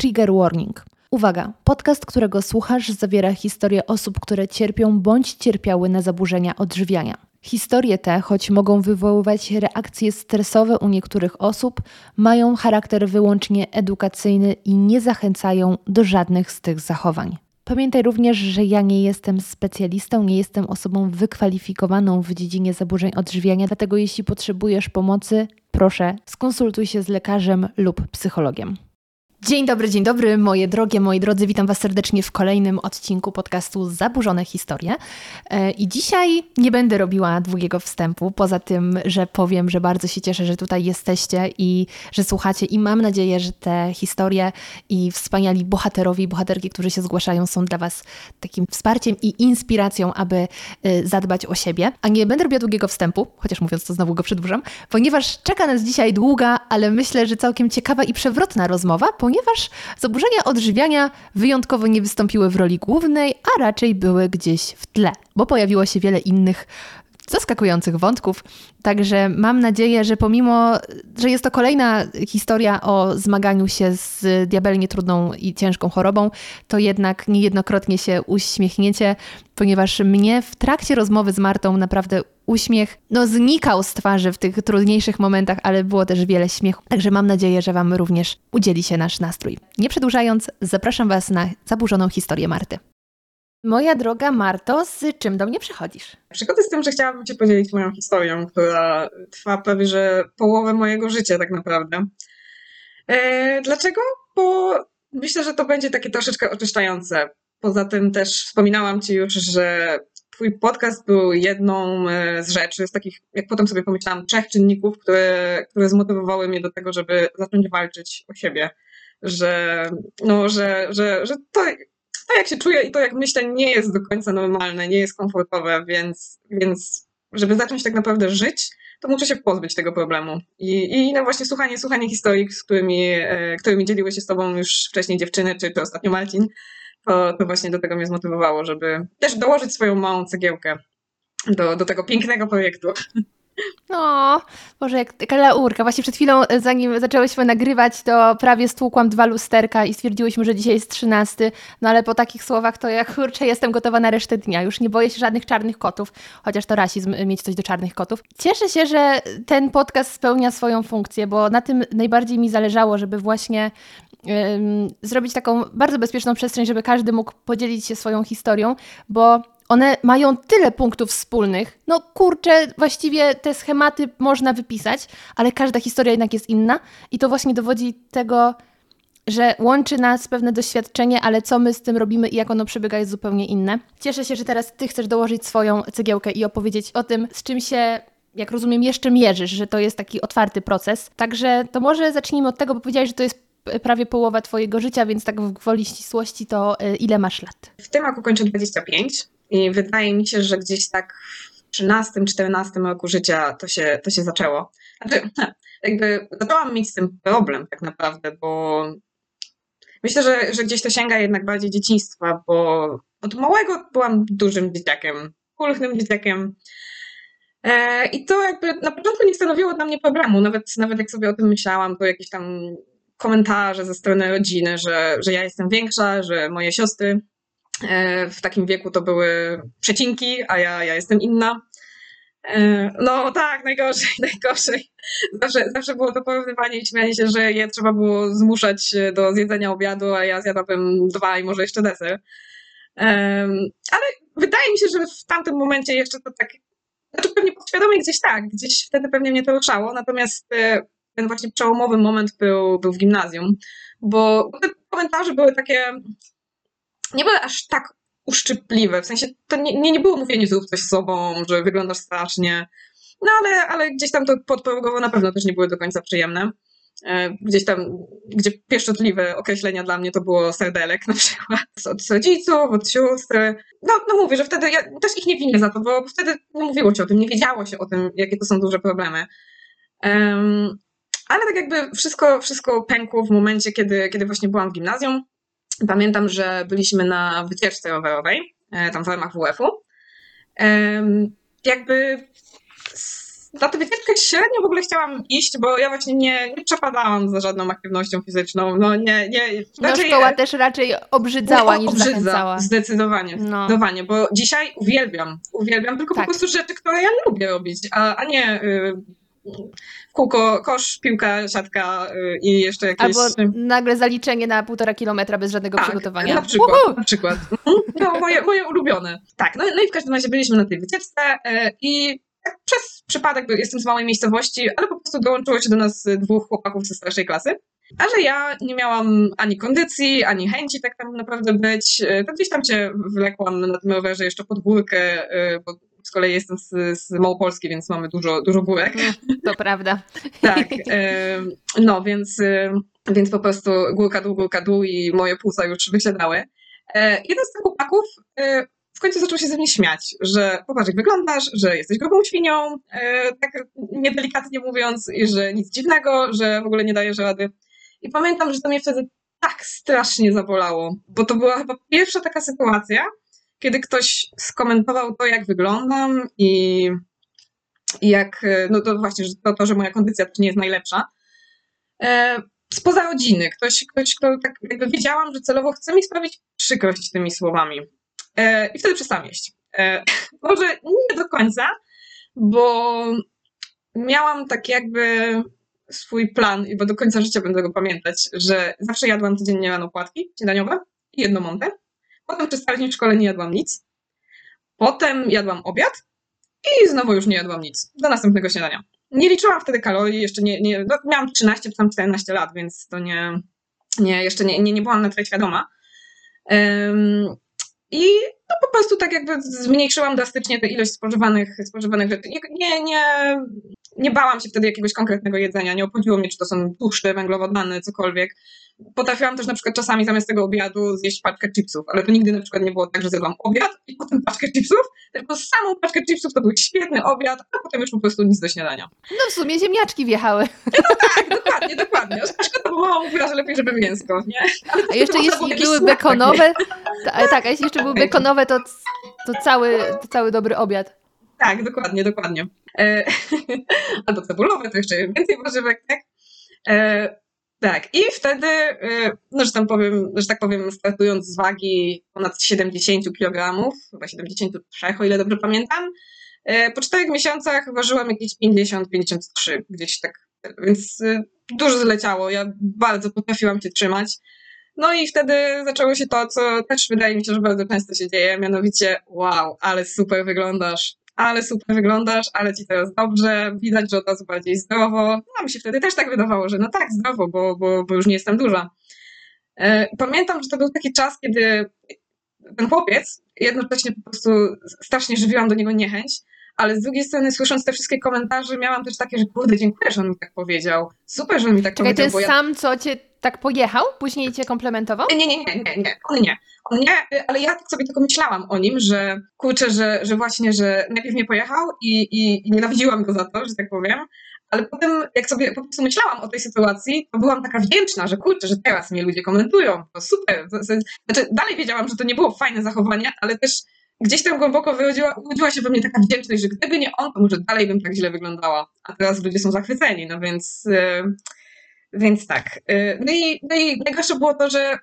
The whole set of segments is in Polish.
Trigger Warning. Uwaga, podcast, którego słuchasz, zawiera historie osób, które cierpią bądź cierpiały na zaburzenia odżywiania. Historie te, choć mogą wywoływać reakcje stresowe u niektórych osób, mają charakter wyłącznie edukacyjny i nie zachęcają do żadnych z tych zachowań. Pamiętaj również, że ja nie jestem specjalistą, nie jestem osobą wykwalifikowaną w dziedzinie zaburzeń odżywiania, dlatego jeśli potrzebujesz pomocy, proszę skonsultuj się z lekarzem lub psychologiem. Dzień dobry, dzień dobry, moje drogie, moi drodzy. Witam Was serdecznie w kolejnym odcinku podcastu Zaburzone Historie. E, I dzisiaj nie będę robiła długiego wstępu, poza tym, że powiem, że bardzo się cieszę, że tutaj jesteście i że słuchacie. I mam nadzieję, że te historie i wspaniali bohaterowie i bohaterki, którzy się zgłaszają, są dla Was takim wsparciem i inspiracją, aby e, zadbać o siebie. A nie będę robiła długiego wstępu, chociaż mówiąc to znowu go przedłużam, ponieważ czeka nas dzisiaj długa, ale myślę, że całkiem ciekawa i przewrotna rozmowa, ponieważ zaburzenia odżywiania wyjątkowo nie wystąpiły w roli głównej, a raczej były gdzieś w tle, bo pojawiło się wiele innych zaskakujących wątków. Także mam nadzieję, że pomimo, że jest to kolejna historia o zmaganiu się z diabelnie trudną i ciężką chorobą, to jednak niejednokrotnie się uśmiechniecie, ponieważ mnie w trakcie rozmowy z Martą naprawdę uśmiech no, znikał z twarzy w tych trudniejszych momentach, ale było też wiele śmiechu. Także mam nadzieję, że Wam również udzieli się nasz nastrój. Nie przedłużając, zapraszam Was na zaburzoną historię Marty. Moja droga Marto, z czym do mnie przychodzisz? Przychodzę z tym, że chciałabym Cię podzielić moją historią, która trwa prawie że połowę mojego życia tak naprawdę. E, dlaczego? Bo myślę, że to będzie takie troszeczkę oczyszczające. Poza tym też wspominałam Ci już, że Twój podcast był jedną e, z rzeczy, z takich, jak potem sobie pomyślałam, trzech czynników, które, które zmotywowały mnie do tego, żeby zacząć walczyć o siebie. Że, no, że, że, że to, to, jak się czuję i to, jak myślę, nie jest do końca normalne, nie jest komfortowe, więc, więc żeby zacząć tak naprawdę żyć, to muszę się pozbyć tego problemu. I, i no właśnie słuchanie, słuchanie historii, z którymi, e, którymi dzieliły się z tobą już wcześniej dziewczyny, czy, czy ostatnio Marcin, to, to właśnie do tego mnie zmotywowało, żeby też dołożyć swoją małą cegiełkę do, do tego pięknego projektu. No, może jak taka laurka. Właśnie przed chwilą, e, zanim zaczęłyśmy nagrywać, to prawie stłukłam dwa lusterka i stwierdziłyśmy, że dzisiaj jest trzynasty. No ale po takich słowach to ja kurczę jestem gotowa na resztę dnia. Już nie boję się żadnych czarnych kotów, chociaż to rasizm e, mieć coś do czarnych kotów. Cieszę się, że ten podcast spełnia swoją funkcję, bo na tym najbardziej mi zależało, żeby właśnie zrobić taką bardzo bezpieczną przestrzeń, żeby każdy mógł podzielić się swoją historią, bo one mają tyle punktów wspólnych. No kurczę, właściwie te schematy można wypisać, ale każda historia jednak jest inna i to właśnie dowodzi tego, że łączy nas pewne doświadczenie, ale co my z tym robimy i jak ono przebiega jest zupełnie inne. Cieszę się, że teraz ty chcesz dołożyć swoją cegiełkę i opowiedzieć o tym, z czym się jak rozumiem, jeszcze mierzysz, że to jest taki otwarty proces. Także to może zacznijmy od tego, bo powiedziałeś, że to jest prawie połowa Twojego życia, więc tak w gwoli ścisłości to y, ile masz lat? W tym roku kończę 25 i wydaje mi się, że gdzieś tak w 13-14 roku życia to się, to się zaczęło. Znaczy, jakby zaczęłam mieć z tym problem tak naprawdę, bo myślę, że, że gdzieś to sięga jednak bardziej dzieciństwa, bo od małego byłam dużym dzieciakiem, pulchnym dzieciakiem. E, I to jakby na początku nie stanowiło dla mnie problemu. Nawet, nawet jak sobie o tym myślałam, to jakieś tam komentarze ze strony rodziny, że, że ja jestem większa, że moje siostry w takim wieku to były przecinki, a ja, ja jestem inna. E, no tak, najgorzej, najgorzej. Zawsze, zawsze było to porównywanie i śmianie się, że je trzeba było zmuszać do zjedzenia obiadu, a ja zjadłabym dwa i może jeszcze deser. Ale wydaje mi się, że w tamtym momencie jeszcze to tak, znaczy pewnie podświadomie gdzieś tak, gdzieś wtedy pewnie mnie to ruszało, natomiast e, ten właśnie przełomowy moment był, był w gimnazjum, bo te komentarze były takie, nie były aż tak uszczypliwe, w sensie to nie, nie, nie było mówienie zrób coś z sobą, że wyglądasz strasznie, no ale, ale gdzieś tam to podprogowo na pewno też nie były do końca przyjemne. E, gdzieś tam, gdzie pieszczotliwe określenia dla mnie to było serdelek na przykład, od rodziców, od sióstr. No, no mówię, że wtedy ja też ich nie winię za to, bo wtedy nie mówiło się o tym, nie wiedziało się o tym, jakie to są duże problemy. Um, ale tak jakby wszystko, wszystko pękło w momencie, kiedy, kiedy właśnie byłam w gimnazjum. Pamiętam, że byliśmy na wycieczce rowerowej, e, tam w ramach WF-u. Jakby na tę wycieczkę średnio w ogóle chciałam iść, bo ja właśnie nie, nie przepadałam za żadną aktywnością fizyczną. No nie, nie. No szkoła też raczej obrzydzała niż obrzydza, zachęcała. Zdecydowanie, no. zdecydowanie, bo dzisiaj uwielbiam, uwielbiam tylko tak. po prostu rzeczy, które ja lubię robić, a, a nie y, kółko, kosz, piłka, siatka y, i jeszcze jakieś... Albo nagle zaliczenie na półtora kilometra bez żadnego tak, przygotowania. na przykład. Na przykład. No, moje, moje ulubione. Tak, no, no i w każdym razie byliśmy na tej wycieczce y, i tak przez przypadek, jestem z małej miejscowości, ale po prostu dołączyło się do nas dwóch chłopaków ze starszej klasy. Ale ja nie miałam ani kondycji, ani chęci tak tam naprawdę być. Y, to gdzieś tam się wlekłam na tym rowerze jeszcze pod górkę, bo z kolei jestem z, z Małopolski, więc mamy dużo, dużo górek. To prawda. tak. No, więc, więc po prostu górka, dół, górka, dół i moje płuca już wysiadały. E, jeden z tych chłopaków e, w końcu zaczął się ze mnie śmiać, że popatrz jak wyglądasz, że jesteś grubą świnią, e, tak niedelikatnie mówiąc, i że nic dziwnego, że w ogóle nie dajesz rady. I pamiętam, że to mnie wtedy tak strasznie zabolało, bo to była chyba pierwsza taka sytuacja, kiedy ktoś skomentował to, jak wyglądam i, jak, no to właśnie, że to, to, że moja kondycja też nie jest najlepsza. E, spoza rodziny, ktoś, ktoś, kto tak jakby wiedziałam, że celowo chce mi sprawić przykrość tymi słowami. E, I wtedy przestałam jeść. E, może nie do końca, bo miałam tak jakby swój plan, i bo do końca życia będę go pamiętać, że zawsze jadłam codziennie rano płatki śniadaniowe i jedną montę. Potem przez cały dzień w szkole nie jadłam nic. Potem jadłam obiad i znowu już nie jadłam nic. Do następnego śniadania. Nie liczyłam wtedy kalorii, jeszcze nie, nie no miałam 13 czy tam 14 lat, więc to nie, nie jeszcze nie, nie, nie byłam na tyle świadoma. Um, I no po prostu tak jakby zmniejszyłam drastycznie tę ilość spożywanych, spożywanych rzeczy. Nie, nie, nie, bałam się wtedy jakiegoś konkretnego jedzenia, nie obchodziło mnie, czy to są tłuszcze, węglowodany, cokolwiek potrafiłam też na przykład czasami zamiast tego obiadu zjeść paczkę chipsów, ale to nigdy na przykład nie było tak, że zjadłam obiad i potem paczkę chipsów, tylko samą paczkę chipsów to był świetny obiad, a potem już po prostu nic do śniadania. No w sumie ziemniaczki wjechały. No tak, dokładnie, dokładnie. Szkoda, bo mama mówiła, że lepiej, żeby mięsko, nie? A jeszcze jeśli były bekonowe, tak, a jeśli jeszcze były bekonowe, to, to, cały, to cały dobry obiad. Tak, dokładnie, dokładnie. E, albo cebulowe, to jeszcze więcej warzywek, tak? E, tak, i wtedy, y, no, że, tam powiem, że tak powiem, startując z wagi ponad 70 kg, chyba 73, o ile dobrze pamiętam, y, po czterech miesiącach ważyłam jakieś 50-53, gdzieś tak, więc y, dużo zleciało. Ja bardzo potrafiłam się trzymać. No i wtedy zaczęło się to, co też wydaje mi się, że bardzo często się dzieje, mianowicie wow, ale super wyglądasz ale super wyglądasz, ale ci teraz dobrze, widać, że od razu bardziej zdrowo. No mi się wtedy też tak wydawało, że no tak, zdrowo, bo, bo, bo już nie jestem duża. E, pamiętam, że to był taki czas, kiedy ten chłopiec, jednocześnie po prostu strasznie żywiłam do niego niechęć, ale z drugiej strony słysząc te wszystkie komentarze miałam też takie, że kurde, dziękuję, że on mi tak powiedział. Super, że on mi tak Czekaj, powiedział. Czekaj, ten sam, ja... co cię tak pojechał? Później cię komplementował? Nie, nie, nie, nie, nie, on nie. On nie, ale ja tak sobie tylko myślałam o nim, że kurczę, że, że właśnie, że najpierw nie pojechał i, i, i nienawidziłam go za to, że tak powiem, ale potem, jak sobie po prostu myślałam o tej sytuacji, to byłam taka wdzięczna, że kurczę, że teraz mnie ludzie komentują, to super. Znaczy, dalej wiedziałam, że to nie było fajne zachowanie, ale też gdzieś tam głęboko wyrodziła, urodziła się we mnie taka wdzięczność, że gdyby nie on, to może dalej bym tak źle wyglądała. A teraz ludzie są zachwyceni, no więc, yy, więc tak. Yy, no, i, no i najgorsze było to, że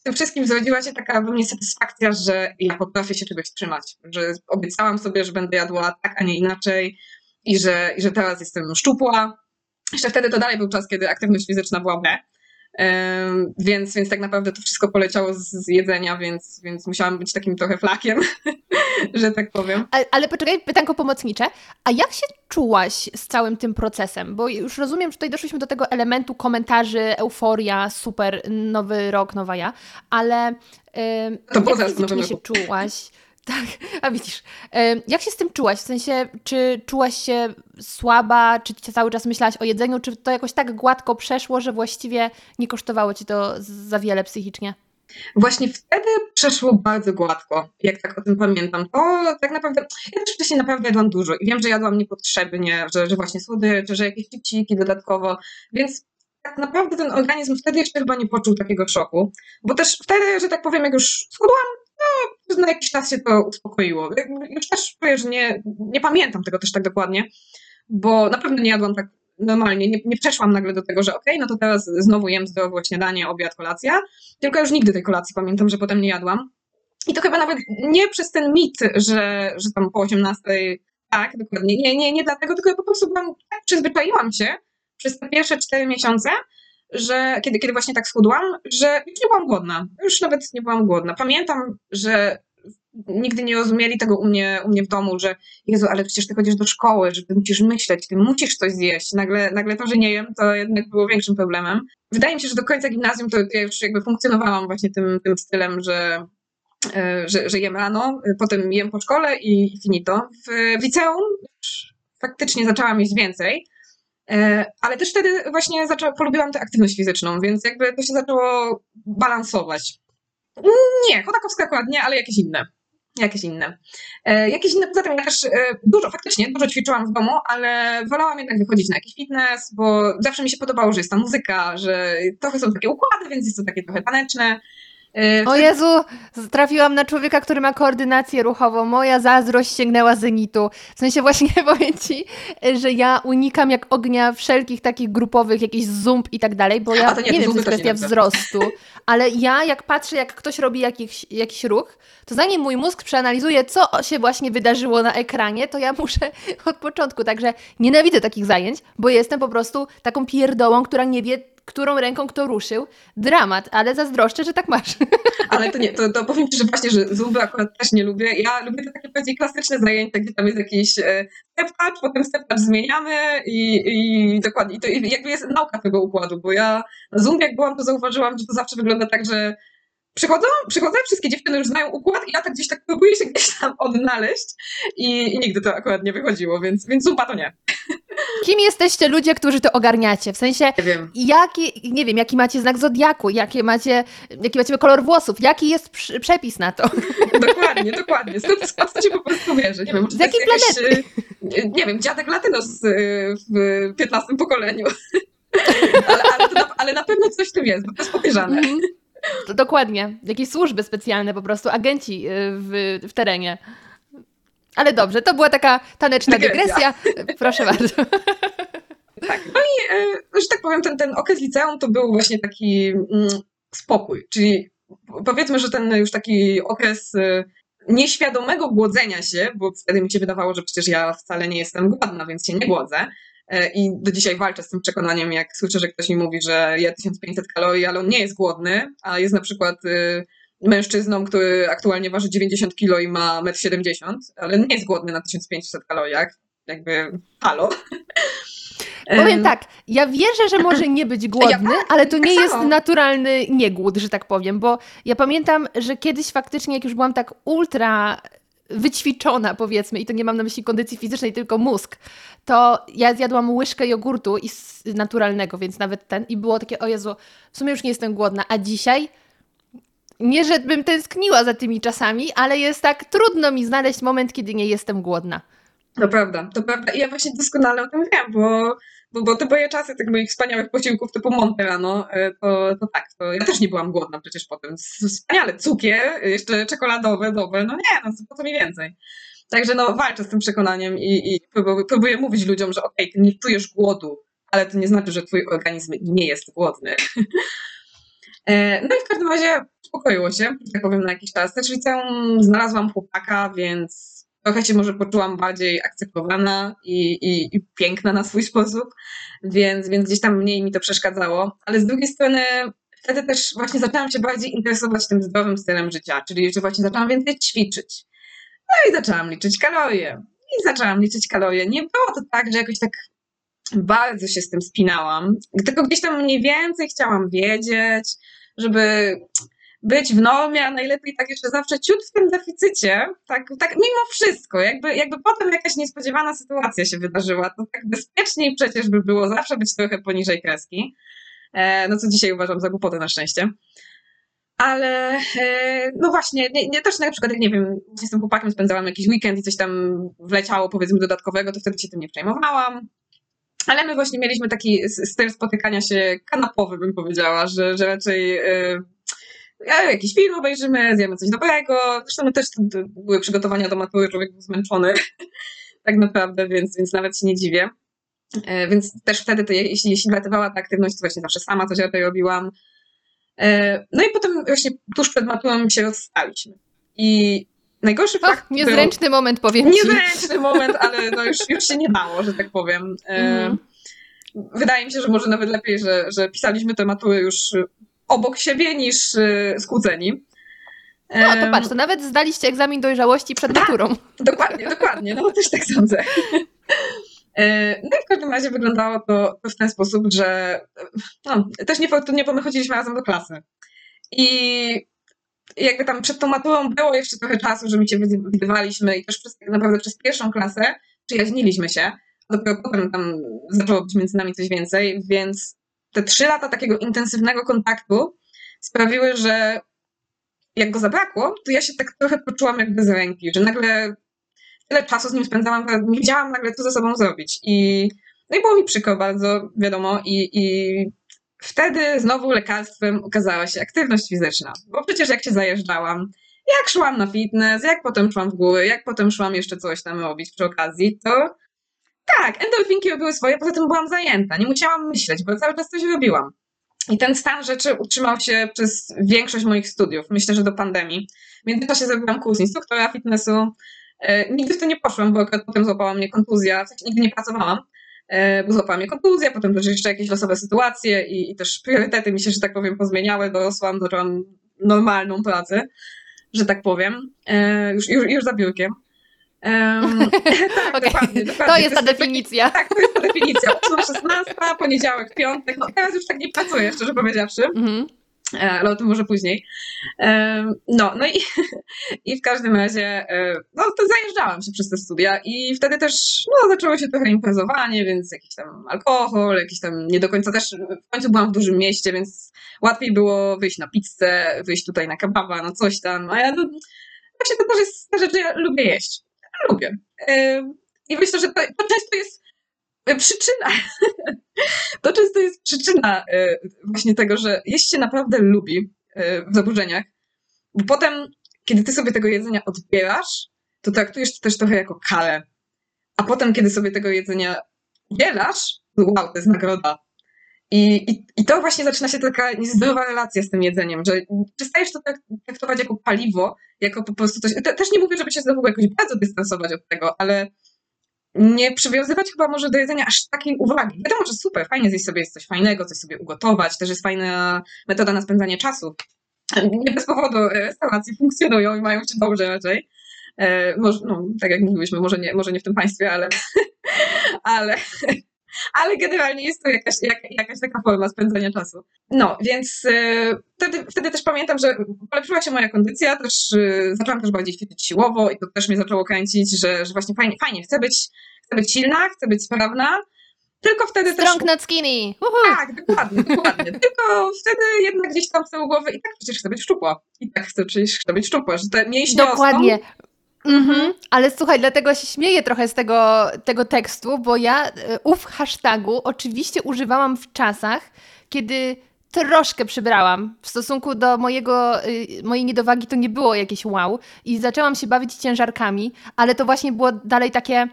w tym wszystkim zrodziła się taka we mnie satysfakcja, że ja potrafię się czegoś trzymać, że obiecałam sobie, że będę jadła tak, a nie inaczej i że, i że teraz jestem szczupła. Jeszcze wtedy to dalej był czas, kiedy aktywność fizyczna była B. Więc, więc tak naprawdę to wszystko poleciało z, z jedzenia, więc, więc musiałam być takim trochę flakiem, że tak powiem. Ale, ale poczekaj, pytanko pomocnicze. A jak się czułaś z całym tym procesem? Bo już rozumiem, że tutaj doszliśmy do tego elementu komentarzy, euforia, super, nowy rok, nowa ja, ale yy, to jak fizycznie się czułaś? Tak, a widzisz. Jak się z tym czułaś? W sensie, czy czułaś się słaba, czy cały czas myślałaś o jedzeniu, czy to jakoś tak gładko przeszło, że właściwie nie kosztowało ci to za wiele psychicznie? Właśnie wtedy przeszło bardzo gładko, jak tak o tym pamiętam. To tak naprawdę, ja też wcześniej naprawdę jadłam dużo i wiem, że jadłam niepotrzebnie, że, że właśnie słodycze, że jakieś cipciki dodatkowo, więc tak naprawdę ten organizm wtedy jeszcze chyba nie poczuł takiego szoku, bo też wtedy, że tak powiem, jak już schudłam, no, na jakiś czas się to uspokoiło. Już też czuję, że nie, nie pamiętam tego też tak dokładnie, bo na pewno nie jadłam tak normalnie, nie, nie przeszłam nagle do tego, że okej, okay, no to teraz znowu jem zdrowo śniadanie, obiad, kolacja, tylko już nigdy tej kolacji pamiętam, że potem nie jadłam. I to chyba nawet nie przez ten mit, że, że tam po 18 tak, dokładnie. Nie, nie, nie dlatego, tylko po prostu byłam, tak przyzwyczaiłam się przez te pierwsze cztery miesiące, że kiedy, kiedy właśnie tak schudłam, że już nie byłam głodna. Już nawet nie byłam głodna. Pamiętam, że nigdy nie rozumieli tego u mnie, u mnie w domu, że Jezu, ale przecież ty chodzisz do szkoły, że ty musisz myśleć, ty musisz coś zjeść. Nagle, nagle to, że nie jem, to jednak było większym problemem. Wydaje mi się, że do końca gimnazjum to ja już jakby funkcjonowałam właśnie tym, tym stylem, że E, że, że jem rano, e, potem jem po szkole i finito. W liceum faktycznie zaczęłam jeść więcej, ale też wtedy właśnie zaczęła, polubiłam tę aktywność fizyczną, więc jakby to się zaczęło balansować. Nie, chodakowska akurat nie, ale jakieś inne. Jakieś inne. Jakieś inne, poza tym ja też dużo, faktycznie dużo ćwiczyłam w domu, ale wolałam jednak wychodzić na jakiś fitness, bo zawsze mi się podobało, że jest ta muzyka, że trochę są takie układy, więc jest to takie trochę taneczne. Y, o Jezu, trafiłam na człowieka, który ma koordynację ruchową. Moja zazdrość sięgnęła zenitu. W sensie właśnie powiem ci, że ja unikam jak ognia wszelkich takich grupowych, jakichś zumb i tak dalej, bo ja nie, nie wiem, to jest kwestia wzrostu, ale ja jak patrzę, jak ktoś robi jakiś, jakiś ruch, to zanim mój mózg przeanalizuje, co się właśnie wydarzyło na ekranie, to ja muszę od początku. Także nienawidzę takich zajęć, bo jestem po prostu taką pierdołą, która nie wie, którą ręką kto ruszył. Dramat, ale zazdroszczę, że tak masz. Ale to nie, to, to powiem Ci, że właśnie, że zumby akurat też nie lubię. Ja lubię te takie bardziej klasyczne zajęcia, gdzie tam jest jakiś e, step touch, potem step touch zmieniamy i, i dokładnie. I to jakby jest nauka tego układu, bo ja na Zoom jak byłam, to zauważyłam, że to zawsze wygląda tak, że przychodzą, przychodzą, wszystkie dziewczyny już znają układ i ja tak gdzieś tak próbuję się gdzieś tam odnaleźć i, i nigdy to akurat nie wychodziło, więc, więc zupa to nie. Kim jesteście ludzie, którzy to ogarniacie? W sensie, nie wiem. Jaki, nie wiem, jaki macie znak zodiaku, jakie macie, jaki macie kolor włosów, jaki jest przepis na to? Dokładnie, dokładnie. Skąd, skąd chcecie po prostu wierzy? Nie wiem, Z jakiej planety? Jakaś, e, nie wiem, dziadek Latynos e, w 15 pokoleniu. ale, ale, na, ale na pewno coś w tym jest, bo to jest podejrzane. Mm. Dokładnie. Jakieś służby specjalne po prostu, agenci y, w, w terenie. Ale dobrze, to była taka taneczna dygresja. dygresja. Proszę bardzo. Tak, no i, y, że tak powiem, ten, ten okres liceum to był właśnie taki mm, spokój, czyli powiedzmy, że ten już taki okres y, nieświadomego głodzenia się, bo wtedy mi się wydawało, że przecież ja wcale nie jestem głodna, więc się nie głodzę, E, I do dzisiaj walczę z tym przekonaniem, jak słyszę, że ktoś mi mówi, że je 1500 kalorii, ale on nie jest głodny, a jest na przykład mężczyzną, który aktualnie waży 90 kg i ma 1,70 m, ale nie jest głodny na 1500 kaloriach. Jakby halo. Powiem tak, ja wierzę, że może nie być głodny, ja, ale to nie tak jest naturalny niegłód, że tak powiem, bo ja pamiętam, że kiedyś faktycznie, jak już byłam tak ultra wyćwiczona, powiedzmy, i to nie mam na myśli kondycji fizycznej, tylko mózg, to ja zjadłam łyżkę jogurtu i naturalnego, więc nawet ten, i było takie, o Jezu, w sumie już nie jestem głodna, a dzisiaj nie, żebym tęskniła za tymi czasami, ale jest tak trudno mi znaleźć moment, kiedy nie jestem głodna. To prawda, to prawda. I ja właśnie doskonale o tym wiem, bo bo, bo te moje czasy tych moich wspaniałych posiłków typu Monterano, e, to, to tak, to ja też nie byłam głodna przecież potem. Wspaniale, cukier, jeszcze czekoladowe, dobre, no nie, no po co mi więcej. Także no walczę z tym przekonaniem i, i próbuję, próbuję mówić ludziom, że okej, okay, ty nie czujesz głodu, ale to nie znaczy, że twój organizm nie jest głodny. E, no i w każdym razie uspokoiło się, tak powiem, na jakiś czas. Też liceum znalazłam chłopaka, więc trochę się może poczułam bardziej akceptowana i, i, i, piękna na swój sposób, więc, więc gdzieś tam mniej mi to przeszkadzało. Ale z drugiej strony wtedy też właśnie zaczęłam się bardziej interesować tym zdrowym stylem życia, czyli że właśnie zaczęłam więcej ćwiczyć. No i zaczęłam liczyć kalorie. I zaczęłam liczyć kalorie. Nie było to tak, że jakoś tak bardzo się z tym spinałam, tylko gdzieś tam mniej więcej chciałam wiedzieć, żeby być w normie, a najlepiej tak jeszcze zawsze ciut w tym deficycie, tak, tak mimo wszystko, jakby, jakby potem jakaś niespodziewana sytuacja się wydarzyła, to tak bezpieczniej przecież by było zawsze być trochę poniżej kreski, e, no co dzisiaj uważam za głupotę na szczęście. Ale e, no właśnie, nie, nie, też na przykład, jak nie wiem, tym chłopakiem spędzałam jakiś weekend i coś tam wleciało powiedzmy dodatkowego, to wtedy się tym nie przejmowałam. Ale my właśnie mieliśmy taki styl spotykania się kanapowy, bym powiedziała, że, że raczej e, jakiś film obejrzymy, zjemy coś dobrego. Zresztą my też były przygotowania do matury, człowiek był zmęczony. tak naprawdę, więc, więc nawet się nie dziwię. E, więc też wtedy, to, jeśli, jeśli latywała ta aktywność, to właśnie zawsze sama coś tej robiłam. E, no i potem właśnie tuż przed maturą się rozstaliśmy. I najgorszy fakt. Niezręczny był, moment, powiem. Niezręczny moment, ale no już, już się nie dało, że tak powiem. Mm. Wydaje mi się, że może nawet lepiej, że, że pisaliśmy te matury już obok siebie niż skłóceni. No to patrz, to nawet zdaliście egzamin dojrzałości przed tak, maturą. Dokładnie, dokładnie, no też tak sądzę. No i w każdym razie wyglądało to, w ten sposób, że no, też niefortunnie, bo my chodziliśmy razem do klasy. I jakby tam przed tą maturą było jeszcze trochę czasu, że my cię widywaliśmy i też przez, tak naprawdę przez pierwszą klasę przyjaźniliśmy się. Dopiero potem tam zaczęło być między nami coś więcej, więc te trzy lata takiego intensywnego kontaktu sprawiły, że jak go zabrakło, to ja się tak trochę poczułam jakby z ręki, że nagle tyle czasu z nim spędzałam, nie wiedziałam nagle, co ze sobą zrobić. I, no i było mi przykro bardzo, wiadomo, i, i wtedy znowu lekarstwem okazała się aktywność fizyczna. Bo przecież jak się zajeżdżałam, jak szłam na fitness, jak potem szłam w góry, jak potem szłam jeszcze coś tam robić przy okazji, to tak, endorfinki robiły swoje, poza tym byłam zajęta, nie musiałam myśleć, bo cały czas coś robiłam. I ten stan rzeczy utrzymał się przez większość moich studiów, myślę, że do pandemii. W międzyczasie zrobiłam kurs instruktora fitnessu. E, nigdy w to nie poszłam, bo akurat potem złapała mnie kontuzja, w sensie nigdy nie pracowałam, bo złapała mnie kontuzja, potem też jeszcze jakieś losowe sytuacje i, i też priorytety mi się, że tak powiem, pozmieniały, dorosłam, zaczęłam normalną pracę, że tak powiem, e, już, już, już za biurkiem. Um, tak, okay. dokładnie, dokładnie. To jest ta definicja. Tak, to jest ta definicja. 16, poniedziałek, piątek. No, teraz już tak nie pracuję, szczerze powiedziawszy. Mm-hmm. Ale o tym może później. No, no i, i w każdym razie, e, no to zajeżdżałam się przez te studia i wtedy też, no zaczęło się trochę imprezowanie, więc jakiś tam alkohol, jakiś tam nie do końca też, w końcu byłam w dużym mieście, więc łatwiej było wyjść na pizzę, wyjść tutaj na kebaba, no coś tam, a ja no, właśnie to też jest ta rzecz, ja lubię jeść lubię. I myślę, że to, to często jest e, przyczyna. To często jest przyczyna e, właśnie tego, że jeść się naprawdę lubi e, w zaburzeniach, bo potem, kiedy ty sobie tego jedzenia odbierasz, to traktujesz to też trochę jako karę. A potem, kiedy sobie tego jedzenia udzielasz, wow, to jest nagroda. I, i, I to właśnie zaczyna się taka niezdrowa relacja z tym jedzeniem, że przestajesz to traktować jako paliwo, jako po prostu coś. Te, też nie mówię, żeby się znowu jakoś bardzo dystansować od tego, ale nie przywiązywać chyba może do jedzenia aż takiej uwagi. Wiadomo, że super, fajnie zjeść sobie coś fajnego, coś sobie ugotować, też jest fajna metoda na spędzanie czasu. Nie bez powodu restauracje funkcjonują i mają się dobrze raczej. E, może, no, tak jak mówiliśmy, może nie, może nie w tym państwie, ale, ale ale generalnie jest to jakaś, jak, jakaś taka forma spędzania czasu. No, więc y, wtedy, wtedy też pamiętam, że polepszyła się moja kondycja, też y, zaczęłam też bardziej ćwiczyć siłowo i to też mnie zaczęło kręcić, że, że właśnie fajnie, fajnie, chcę być, chcę być silna, chcę być sprawna, tylko wtedy Strong też... not skinny. Uhu. Tak, dokładnie, dokładnie. Tylko wtedy jednak gdzieś tam z tyłu głowy i tak przecież chcę być szczupła. I tak chcę przecież chcę być szczupła, że te mięśnie Dokładnie. Rosną, Mhm. Ale słuchaj, dlatego się śmieję trochę z tego, tego tekstu, bo ja e, ów hashtagu oczywiście używałam w czasach, kiedy troszkę przybrałam. W stosunku do mojego, y, mojej niedowagi to nie było jakieś wow. I zaczęłam się bawić ciężarkami, ale to właśnie było dalej takie,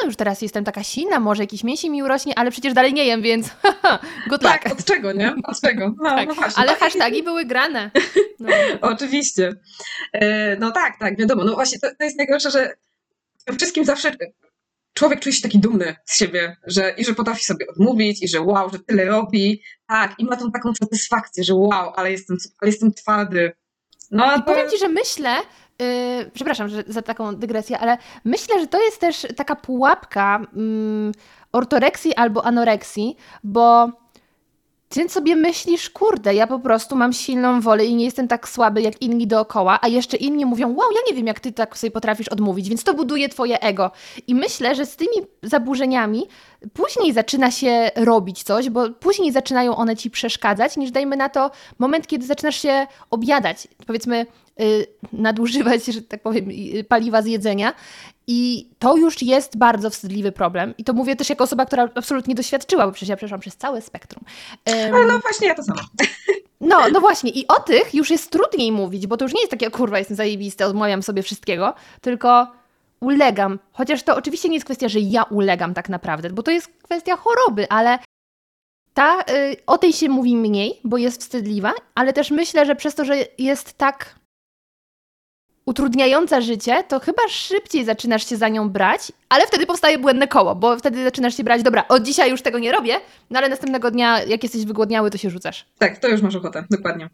no już teraz jestem taka silna, może jakiś mięsień mi urośnie, ale przecież dalej nie jem, więc good tak, luck. od czego, nie? Od czego? No, tak. no właśnie, ale tak. hashtagi były grane. No. Oczywiście. E, no tak, tak, wiadomo. No właśnie, to, to jest najgorsze, że wszystkim zawsze człowiek czuje się taki dumny z siebie, że i że potrafi sobie odmówić, i że wow, że tyle robi, tak, i ma tą taką satysfakcję, że wow, ale jestem, ale jestem twardy. No, I to... powiem Ci, że myślę, Yy, przepraszam że, za taką dygresję, ale myślę, że to jest też taka pułapka yy, ortoreksji albo anoreksji, bo ty sobie myślisz, kurde, ja po prostu mam silną wolę i nie jestem tak słaby jak inni dookoła, a jeszcze inni mówią, wow, ja nie wiem, jak ty tak sobie potrafisz odmówić, więc to buduje twoje ego. I myślę, że z tymi zaburzeniami później zaczyna się robić coś, bo później zaczynają one ci przeszkadzać, niż dajmy na to moment, kiedy zaczynasz się objadać, powiedzmy, nadużywać, że tak powiem, paliwa z jedzenia i to już jest bardzo wstydliwy problem. I to mówię też jako osoba, która absolutnie doświadczyła, bo przecież ja przeszłam przez całe spektrum. Um, no właśnie, ja to samo. No, no właśnie. I o tych już jest trudniej mówić, bo to już nie jest takie, kurwa, jestem zajebisty, odmawiam sobie wszystkiego, tylko ulegam. Chociaż to oczywiście nie jest kwestia, że ja ulegam tak naprawdę, bo to jest kwestia choroby, ale ta, y, o tej się mówi mniej, bo jest wstydliwa, ale też myślę, że przez to, że jest tak utrudniająca życie, to chyba szybciej zaczynasz się za nią brać, ale wtedy powstaje błędne koło, bo wtedy zaczynasz się brać, dobra, od dzisiaj już tego nie robię, no ale następnego dnia, jak jesteś wygłodniały, to się rzucasz. Tak, to już masz ochotę, dokładnie.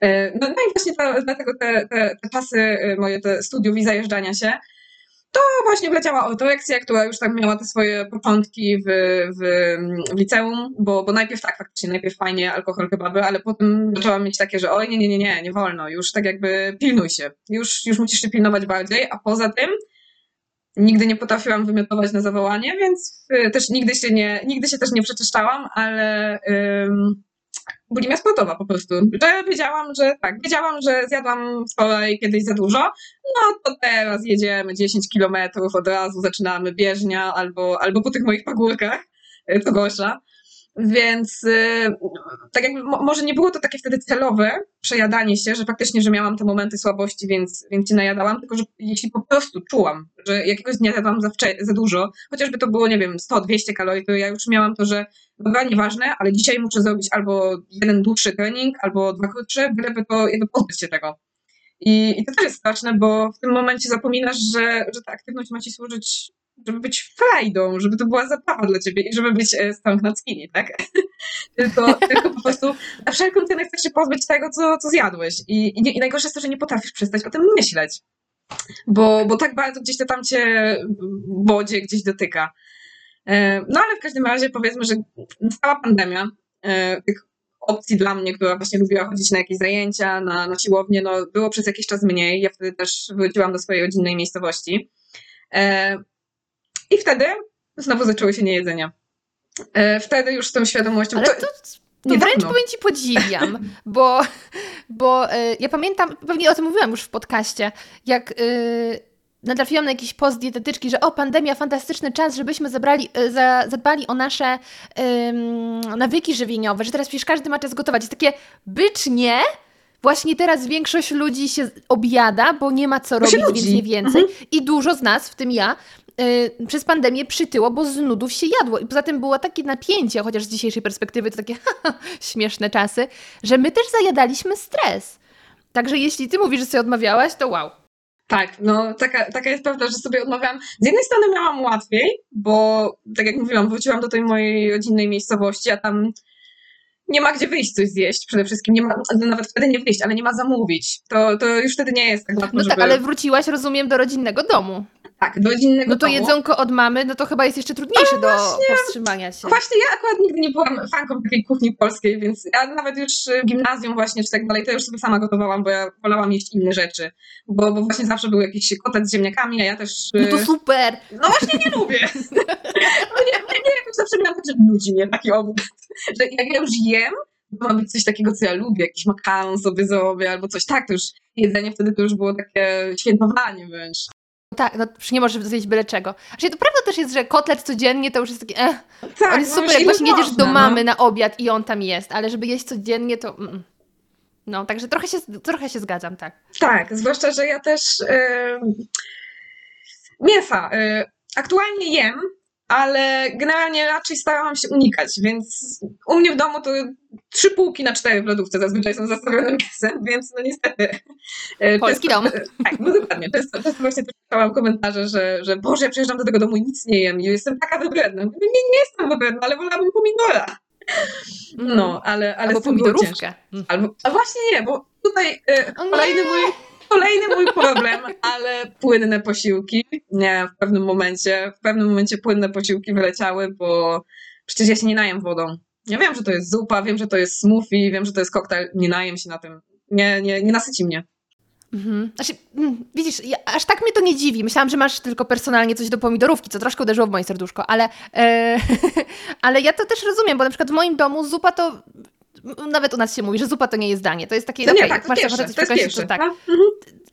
E, no, no i właśnie dlatego te, te, te czasy e, moje, te studiów i zajeżdżania się, to właśnie wleciała autoreksja, która już tak miała te swoje początki w, w, w liceum, bo, bo najpierw tak, faktycznie, najpierw fajnie alkohol, kebaby, ale potem zaczęłam mieć takie, że oj, nie, nie, nie, nie, nie wolno, już tak jakby pilnuj się, już, już musisz się pilnować bardziej, a poza tym nigdy nie potrafiłam wymiotować na zawołanie, więc y, też nigdy się nie, nigdy się też nie przeczyszczałam, ale bulimia sportowa po prostu. Że wiedziałam, że tak, wiedziałam, że zjadłam wczoraj kiedyś za dużo, no to teraz jedziemy 10 kilometrów, od razu zaczynamy bieżnia albo, albo po tych moich pagórkach, co gorsza. Więc y, tak jakby może nie było to takie wtedy celowe przejadanie się, że faktycznie, że miałam te momenty słabości, więc, więc się najadałam, tylko że jeśli po prostu czułam, że jakiegoś dnia jadłam za, za dużo, chociażby to było, nie wiem, 100-200 kalorii, to ja już miałam to, że dobra, nieważne, ale dzisiaj muszę zrobić albo jeden dłuższy trening, albo dwa krótsze, byleby to jakby pozbyć się tego. I, I to też jest straszne, bo w tym momencie zapominasz, że, że ta aktywność ma ci służyć żeby być frajdą, żeby to była zabawa dla ciebie i żeby być e, strong not skinny, tak? tylko, tylko po prostu na wszelką cenę chcesz się pozbyć tego, co, co zjadłeś. I, i, I najgorsze jest to, że nie potrafisz przestać o tym myśleć. Bo, bo tak bardzo gdzieś to tam cię w wodzie gdzieś dotyka. E, no ale w każdym razie powiedzmy, że nastała pandemia. E, tych opcji dla mnie, która właśnie lubiła chodzić na jakieś zajęcia, na, na siłownię, no było przez jakiś czas mniej. Ja wtedy też wróciłam do swojej rodzinnej miejscowości. I wtedy znowu zaczęło się niejedzenie. E, wtedy już z tą świadomością. Ale to, to, to wręcz powiem ci podziwiam, bo, bo y, ja pamiętam, pewnie o tym mówiłam już w podcaście, jak y, natrafiłam na jakiś post dietetyczki, że o, pandemia, fantastyczny czas, żebyśmy zabrali, za, zadbali o nasze nawyki żywieniowe, że teraz przecież każdy ma czas gotować. Jest takie, bycz nie, Właśnie teraz większość ludzi się objada, bo nie ma co robić, więc nie więcej. Mhm. I dużo z nas, w tym ja, yy, przez pandemię przytyło, bo z nudów się jadło. I poza tym było takie napięcie, chociaż z dzisiejszej perspektywy to takie śmieszne czasy, że my też zajadaliśmy stres. Także jeśli ty mówisz, że sobie odmawiałaś, to wow. Tak, no taka, taka jest prawda, że sobie odmawiałam. Z jednej strony miałam łatwiej, bo tak jak mówiłam, wróciłam do tej mojej rodzinnej miejscowości, a tam nie ma gdzie wyjść coś zjeść przede wszystkim, nie ma, nawet wtedy nie wyjść, ale nie ma zamówić. To, to już wtedy nie jest tak łatwo, No tak, ale wróciłaś, rozumiem, do rodzinnego domu. Tak, do rodzinnego No to domu. jedzonko od mamy, no to chyba jest jeszcze trudniejsze do powstrzymania się. Właśnie ja akurat nigdy nie byłam fanką takiej kuchni polskiej, więc ja nawet już w gimnazjum właśnie, czy tak dalej, to już sobie sama gotowałam, bo ja wolałam jeść inne rzeczy. Bo, bo właśnie zawsze był jakiś kotlet z ziemniakami, a ja też... No to super! No właśnie nie lubię! no nie, nie, nie, jakoś zawsze miałam że nudzi mnie taki obiad. Że jak ja już jem, to ma być coś takiego, co ja lubię, jakiś makaron sobie zrobię albo coś. Tak, to już jedzenie wtedy to już było takie świętowanie wręcz. Tak, no nie możesz zjeść byle czego. Znaczy, to prawda też jest, że kotlet codziennie to już jest taki, eh. Tak, on jest no super, jak właśnie jedziesz do mamy no. na obiad i on tam jest, ale żeby jeść codziennie to... Mm. No, także trochę się, trochę się zgadzam, tak. Tak, zwłaszcza, że ja też yy, mięsa yy, aktualnie jem, ale generalnie raczej starałam się unikać, więc u mnie w domu to trzy półki na cztery w lodówce zazwyczaj są zastawione mięsem, więc no niestety. E, Polski dom. Tak, no dokładnie. Często, często właśnie czytałam komentarze, że, że Boże, ja przyjeżdżam do tego domu i nic nie jem i jestem taka wybredna. Nie, nie jestem wybredna, ale wolałabym pomidora. No, mm. ale, ale Albo pomidorówkę. Albo, a właśnie nie, bo tutaj y, kolejny mój Kolejny mój problem, ale płynne posiłki. Nie, w pewnym momencie, w pewnym momencie płynne posiłki wyleciały, bo przecież ja się nie najem wodą. Ja wiem, że to jest zupa, wiem, że to jest smoothie, wiem, że to jest koktajl, nie najem się na tym. Nie, nie, nie nasyci mnie. Mhm. Znaczy, mm, widzisz, ja, aż tak mnie to nie dziwi. Myślałam, że masz tylko personalnie coś do pomidorówki, co troszkę uderzyło w moje serduszko, ale, e, ale ja to też rozumiem, bo na przykład w moim domu zupa to nawet u nas się mówi, że zupa to nie jest danie. To jest takie, to okay, nie, tak, masz ochotę coś przekąsić, to tak. Mhm.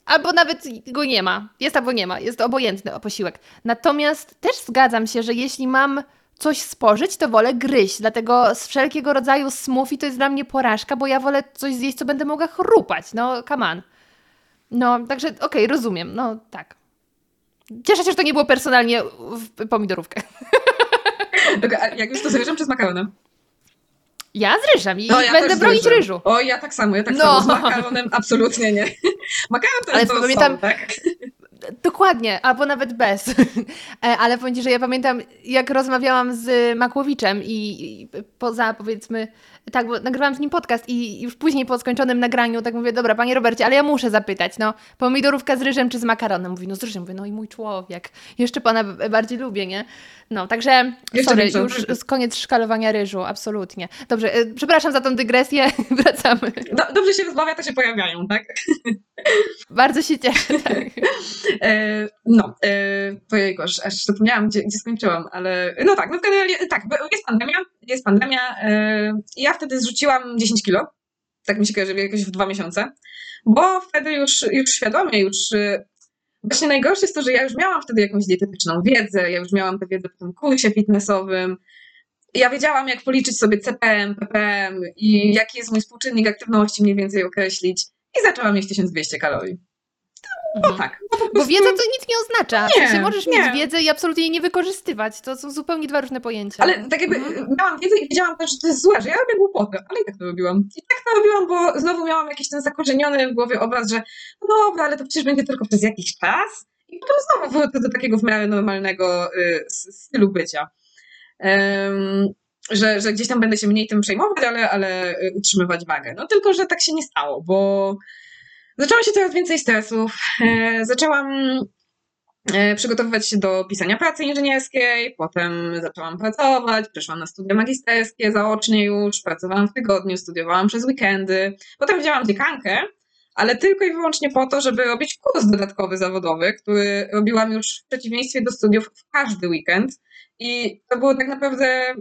Albo nawet go nie ma. Jest albo nie ma. Jest obojętny posiłek. Natomiast też zgadzam się, że jeśli mam coś spożyć, to wolę gryźć. Dlatego z wszelkiego rodzaju smoothie to jest dla mnie porażka, bo ja wolę coś zjeść, co będę mogła chrupać. No, come on. No, także okej, okay, rozumiem. No, tak. Cieszę się, że to nie było personalnie w pomidorówkę. jak już to z ryżem czy z makaronem? Ja z ryżem i no, ja będę bronić ryżu. O, ja tak samo, ja tak no. samo. Z makaronem absolutnie nie. Makaron to jest Ale pamiętam, są, tak? Dokładnie, albo nawet bez. E, ale powiem że ja pamiętam, jak rozmawiałam z Makłowiczem i poza powiedzmy tak, bo nagrywałam z nim podcast i już później po skończonym nagraniu tak mówię, dobra, panie Robercie, ale ja muszę zapytać, no, pomidorówka z ryżem czy z makaronem? Mówi, no z ryżem. Mówię, no i mój człowiek, jeszcze pana bardziej lubię, nie? No, także, jeszcze sorry, już z koniec szkalowania ryżu, absolutnie. Dobrze, e, przepraszam za tą dygresję, wracamy. Do, dobrze się rozmawia, to się pojawiają, tak? Bardzo się cieszę, tak. e, no, e, aż, aż zapomniałam, gdzie, gdzie skończyłam, ale no tak, no generalnie, tak, jest pandemia, jest pandemia, e, ja wtedy zrzuciłam 10 kilo, tak mi się kojarzy, jakoś w dwa miesiące, bo wtedy już, już świadomie, już y, właśnie najgorsze jest to, że ja już miałam wtedy jakąś dietetyczną wiedzę, ja już miałam tę wiedzę po tym kursie fitnessowym, ja wiedziałam, jak policzyć sobie CPM, PPM i jaki jest mój współczynnik aktywności mniej więcej określić i zaczęłam mieć 1200 kalorii. No mhm. tak. No Bo wiedza to nic nie oznacza. Nie, w sensie możesz nie. mieć wiedzę i absolutnie jej nie wykorzystywać. To są zupełnie dwa różne pojęcia. Ale tak jakby mhm. miałam wiedzę i wiedziałam też, że to jest złe, że ja robię głupotę, ale i tak to robiłam. I tak to robiłam, bo znowu miałam jakiś ten zakorzeniony w głowie obraz, że no dobra, ale to przecież będzie tylko przez jakiś czas. I potem znowu wrócę do takiego w miarę normalnego y, stylu bycia. Um, że, że gdzieś tam będę się mniej tym przejmować, ale, ale y, utrzymywać wagę. No tylko, że tak się nie stało, bo Zaczęło się coraz więcej stresów. E, zaczęłam e, przygotowywać się do pisania pracy inżynierskiej, potem zaczęłam pracować, przeszłam na studia magisterskie zaocznie już, pracowałam w tygodniu, studiowałam przez weekendy, potem wzięłam dziekankę, ale tylko i wyłącznie po to, żeby robić kurs dodatkowy zawodowy, który robiłam już w przeciwieństwie do studiów w każdy weekend i to był tak naprawdę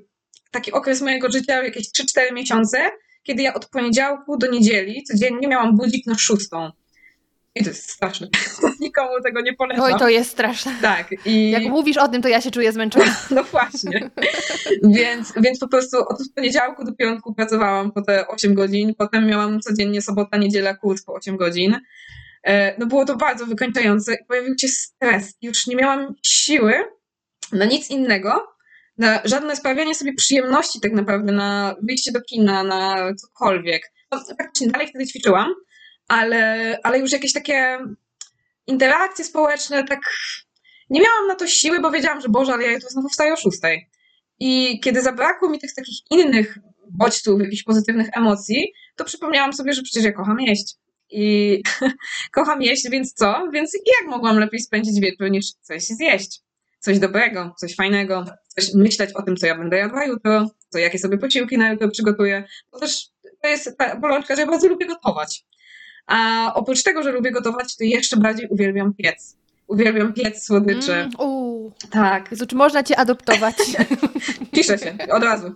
taki okres mojego życia, jakieś 3-4 miesiące, kiedy ja od poniedziałku do niedzieli codziennie miałam budzik na szóstą. I to jest straszne. Nikomu tego nie polecam. Oj, to jest straszne. Tak. I... Jak mówisz o tym, to ja się czuję zmęczona. No właśnie. więc, więc po prostu od poniedziałku do piątku pracowałam po te 8 godzin, potem miałam codziennie sobota, niedziela kurs po 8 godzin. E, no było to bardzo wykończające i pojawił się stres. Już nie miałam siły na nic innego, na żadne sprawianie sobie przyjemności tak naprawdę, na wyjście do kina, na cokolwiek. No, faktycznie dalej wtedy ćwiczyłam, ale, ale już jakieś takie interakcje społeczne, tak nie miałam na to siły, bo wiedziałam, że Boże, ale ja tu znowu wstaję o szóstej. I kiedy zabrakło mi tych takich innych bodźców, jakichś pozytywnych emocji, to przypomniałam sobie, że przecież ja kocham jeść. I kocham jeść, więc co? Więc jak mogłam lepiej spędzić wieczór niż coś zjeść? Coś dobrego, coś fajnego, coś myśleć o tym, co ja będę jadła jutro, co jakie sobie posiłki na jutro przygotuję. Bo też to jest ta bolączka, że ja bardzo lubię gotować. A oprócz tego, że lubię gotować, to jeszcze bardziej uwielbiam piec. Uwielbiam piec słodyczy. Mm, tak. Jezu, czy można cię adoptować? Piszę się, od razu.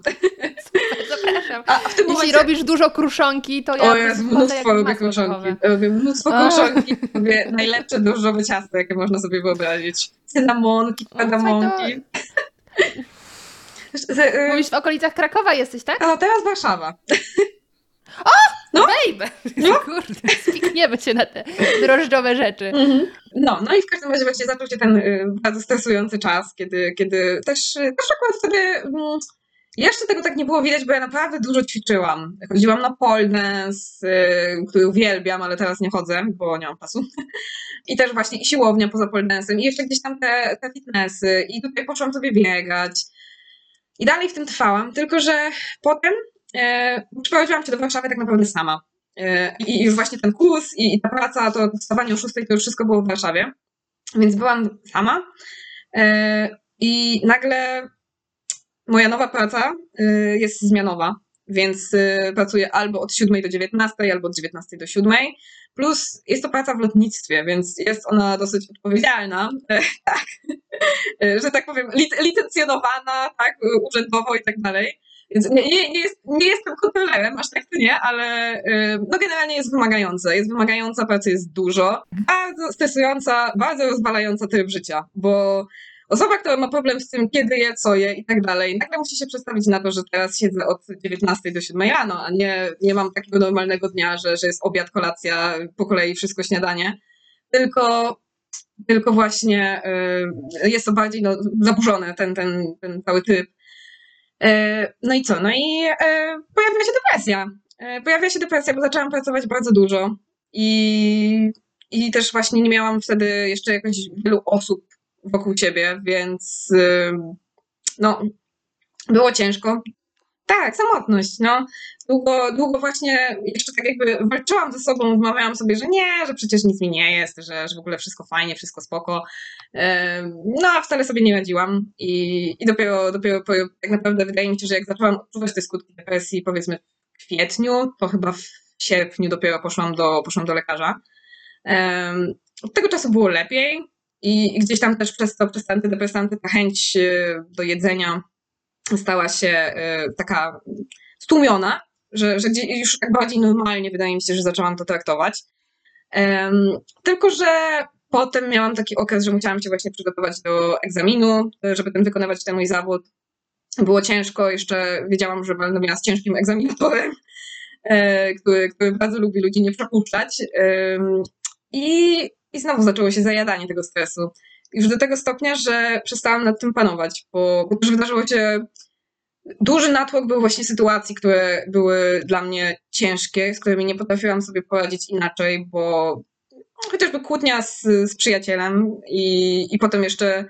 A w tym momencie... Jeśli robisz dużo kruszonki, to ja... O Jezu, mnóstwo lubię kruszonki. Robię mnóstwo kruszonki. Robię najlepsze drożdżowe ciasto, jakie można sobie wyobrazić. Cynamonki, kadamonki. Mówisz w okolicach Krakowa jesteś, tak? A teraz Warszawa. O! No, baby! No. Kurde, spikniemy się na te drożdżowe rzeczy. Mhm. No, no i w każdym razie właśnie zaczął się ten y, bardzo stresujący czas, kiedy, kiedy też, też akurat wtedy mm, jeszcze tego tak nie było widać, bo ja naprawdę dużo ćwiczyłam. Chodziłam na pole y, który uwielbiam, ale teraz nie chodzę, bo nie mam czasu. I też właśnie i siłownia poza pole i jeszcze gdzieś tam te, te fitnessy, i tutaj poszłam sobie biegać. I dalej w tym trwałam, tylko że potem e, przyprowadziłam się do Warszawy tak naprawdę sama. E, I już właśnie ten kurs i, i ta praca, to wstawanie o szóstej, to już wszystko było w Warszawie. Więc byłam sama. E, I nagle moja nowa praca y, jest zmianowa, więc y, pracuję albo od 7 do 19, albo od 19 do 7. Plus jest to praca w lotnictwie, więc jest ona dosyć odpowiedzialna, tak, że tak powiem, licencjonowana, tak, urzędowo i tak dalej. Więc nie, nie, nie, jest, nie jestem kontrolerem, aż tak to nie, ale y, no generalnie jest wymagająca. Jest wymagająca, pracy jest dużo. Bardzo stresująca, bardzo rozwalająca tryb życia, bo osoba, która ma problem z tym, kiedy je, co je i tak dalej, nagle musi się przestawić na to, że teraz siedzę od 19 do 7 rano, a nie, nie mam takiego normalnego dnia, że, że jest obiad, kolacja, po kolei wszystko śniadanie. Tylko tylko właśnie y, jest to bardziej no, zaburzone, ten, ten, ten cały typ. Y, no i co? No i pojawia się depresja. Pojawia się depresja, bo zaczęłam pracować bardzo dużo i, i też właśnie nie miałam wtedy jeszcze jakoś wielu osób wokół siebie, więc no, było ciężko. Tak, samotność, no. Długo, długo właśnie jeszcze tak jakby walczyłam ze sobą, wmawiałam sobie, że nie, że przecież nic mi nie jest, że, że w ogóle wszystko fajnie, wszystko spoko. No, a wcale sobie nie radziłam i, i dopiero, dopiero tak naprawdę wydaje mi się, że jak zaczęłam odczuwać te skutki depresji, powiedzmy w kwietniu, to chyba w sierpniu dopiero poszłam do, poszłam do lekarza. Od tego czasu było lepiej i gdzieś tam też przez to, przez te antydepresanty ta chęć e, do jedzenia stała się e, taka stłumiona, że, że już tak bardziej normalnie wydaje mi się, że zaczęłam to traktować. Tylko, że potem miałam taki okres, że musiałam się właśnie przygotować do egzaminu, żeby ten wykonywać ten mój zawód. Było ciężko, jeszcze wiedziałam, że będę miała z ciężkim egzaminatorem, e, który, który bardzo lubi ludzi nie przepuszczać. I, I znowu zaczęło się zajadanie tego stresu. Już do tego stopnia, że przestałam nad tym panować, bo, bo też wydarzyło się duży natłok był właśnie sytuacji, które były dla mnie ciężkie, z którymi nie potrafiłam sobie poradzić inaczej, bo chociażby kłótnia z, z przyjacielem i, i potem jeszcze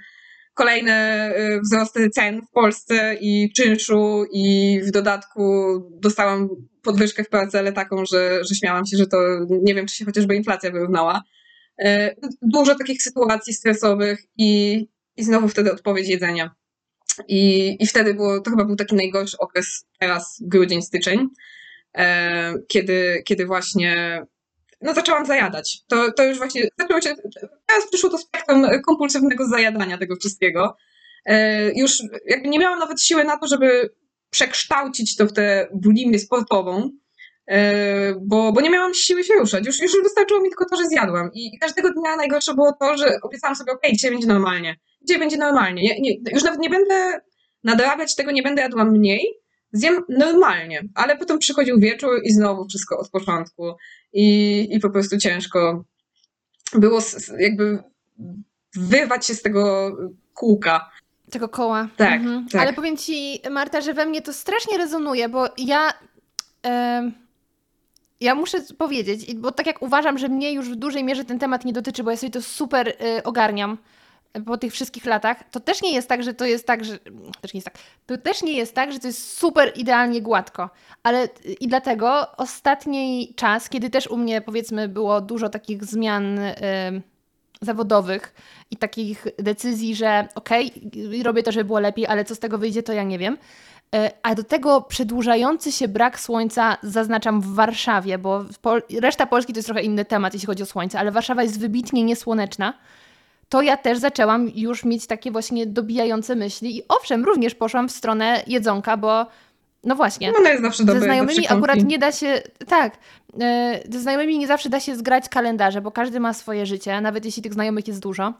kolejne y, wzrosty cen w Polsce i czynszu i w dodatku dostałam podwyżkę w pracy, ale taką, że, że śmiałam się, że to nie wiem, czy się chociażby inflacja wyrównała. Y, dużo takich sytuacji stresowych i, i znowu wtedy odpowiedź jedzenia. I, I wtedy było, to chyba był taki najgorszy okres teraz, grudzień, styczeń, e, kiedy, kiedy właśnie no zaczęłam zajadać. To, to już właśnie zaczęło się, teraz przyszło to spektrum kompulsywnego zajadania tego wszystkiego. E, już jakby nie miałam nawet siły na to, żeby przekształcić to w tę bulimię sportową, e, bo, bo nie miałam siły się ruszać. Już, już wystarczyło mi tylko to, że zjadłam. I każdego dnia najgorsze było to, że obiecałam sobie, ok, dzisiaj będzie normalnie gdzie będzie normalnie. Ja nie, już nawet nie będę nadrabiać tego, nie będę jadła mniej, zjem normalnie, ale potem przychodził wieczór i znowu wszystko od początku i, i po prostu ciężko było jakby wyrwać się z tego kółka. Tego koła. Tak, mhm. tak. Ale powiem Ci, Marta, że we mnie to strasznie rezonuje, bo ja... Yy ja muszę powiedzieć, bo tak jak uważam, że mnie już w dużej mierze ten temat nie dotyczy, bo ja sobie to super y, ogarniam po tych wszystkich latach, to też nie jest tak, że to jest tak, że też nie jest tak. To też nie jest tak, że to jest super idealnie gładko. Ale i dlatego ostatni czas, kiedy też u mnie powiedzmy było dużo takich zmian y, zawodowych i takich decyzji, że okej, okay, robię to, żeby było lepiej, ale co z tego wyjdzie, to ja nie wiem. Y, a do tego przedłużający się brak słońca zaznaczam w Warszawie, bo reszta Polski to jest trochę inny temat, jeśli chodzi o słońce, ale Warszawa jest wybitnie niesłoneczna to ja też zaczęłam już mieć takie właśnie dobijające myśli. I owszem, również poszłam w stronę jedzonka, bo no właśnie. No, jest zawsze ze znajomymi akurat nie da się, tak, e, ze znajomymi nie zawsze da się zgrać kalendarze, bo każdy ma swoje życie, nawet jeśli tych znajomych jest dużo.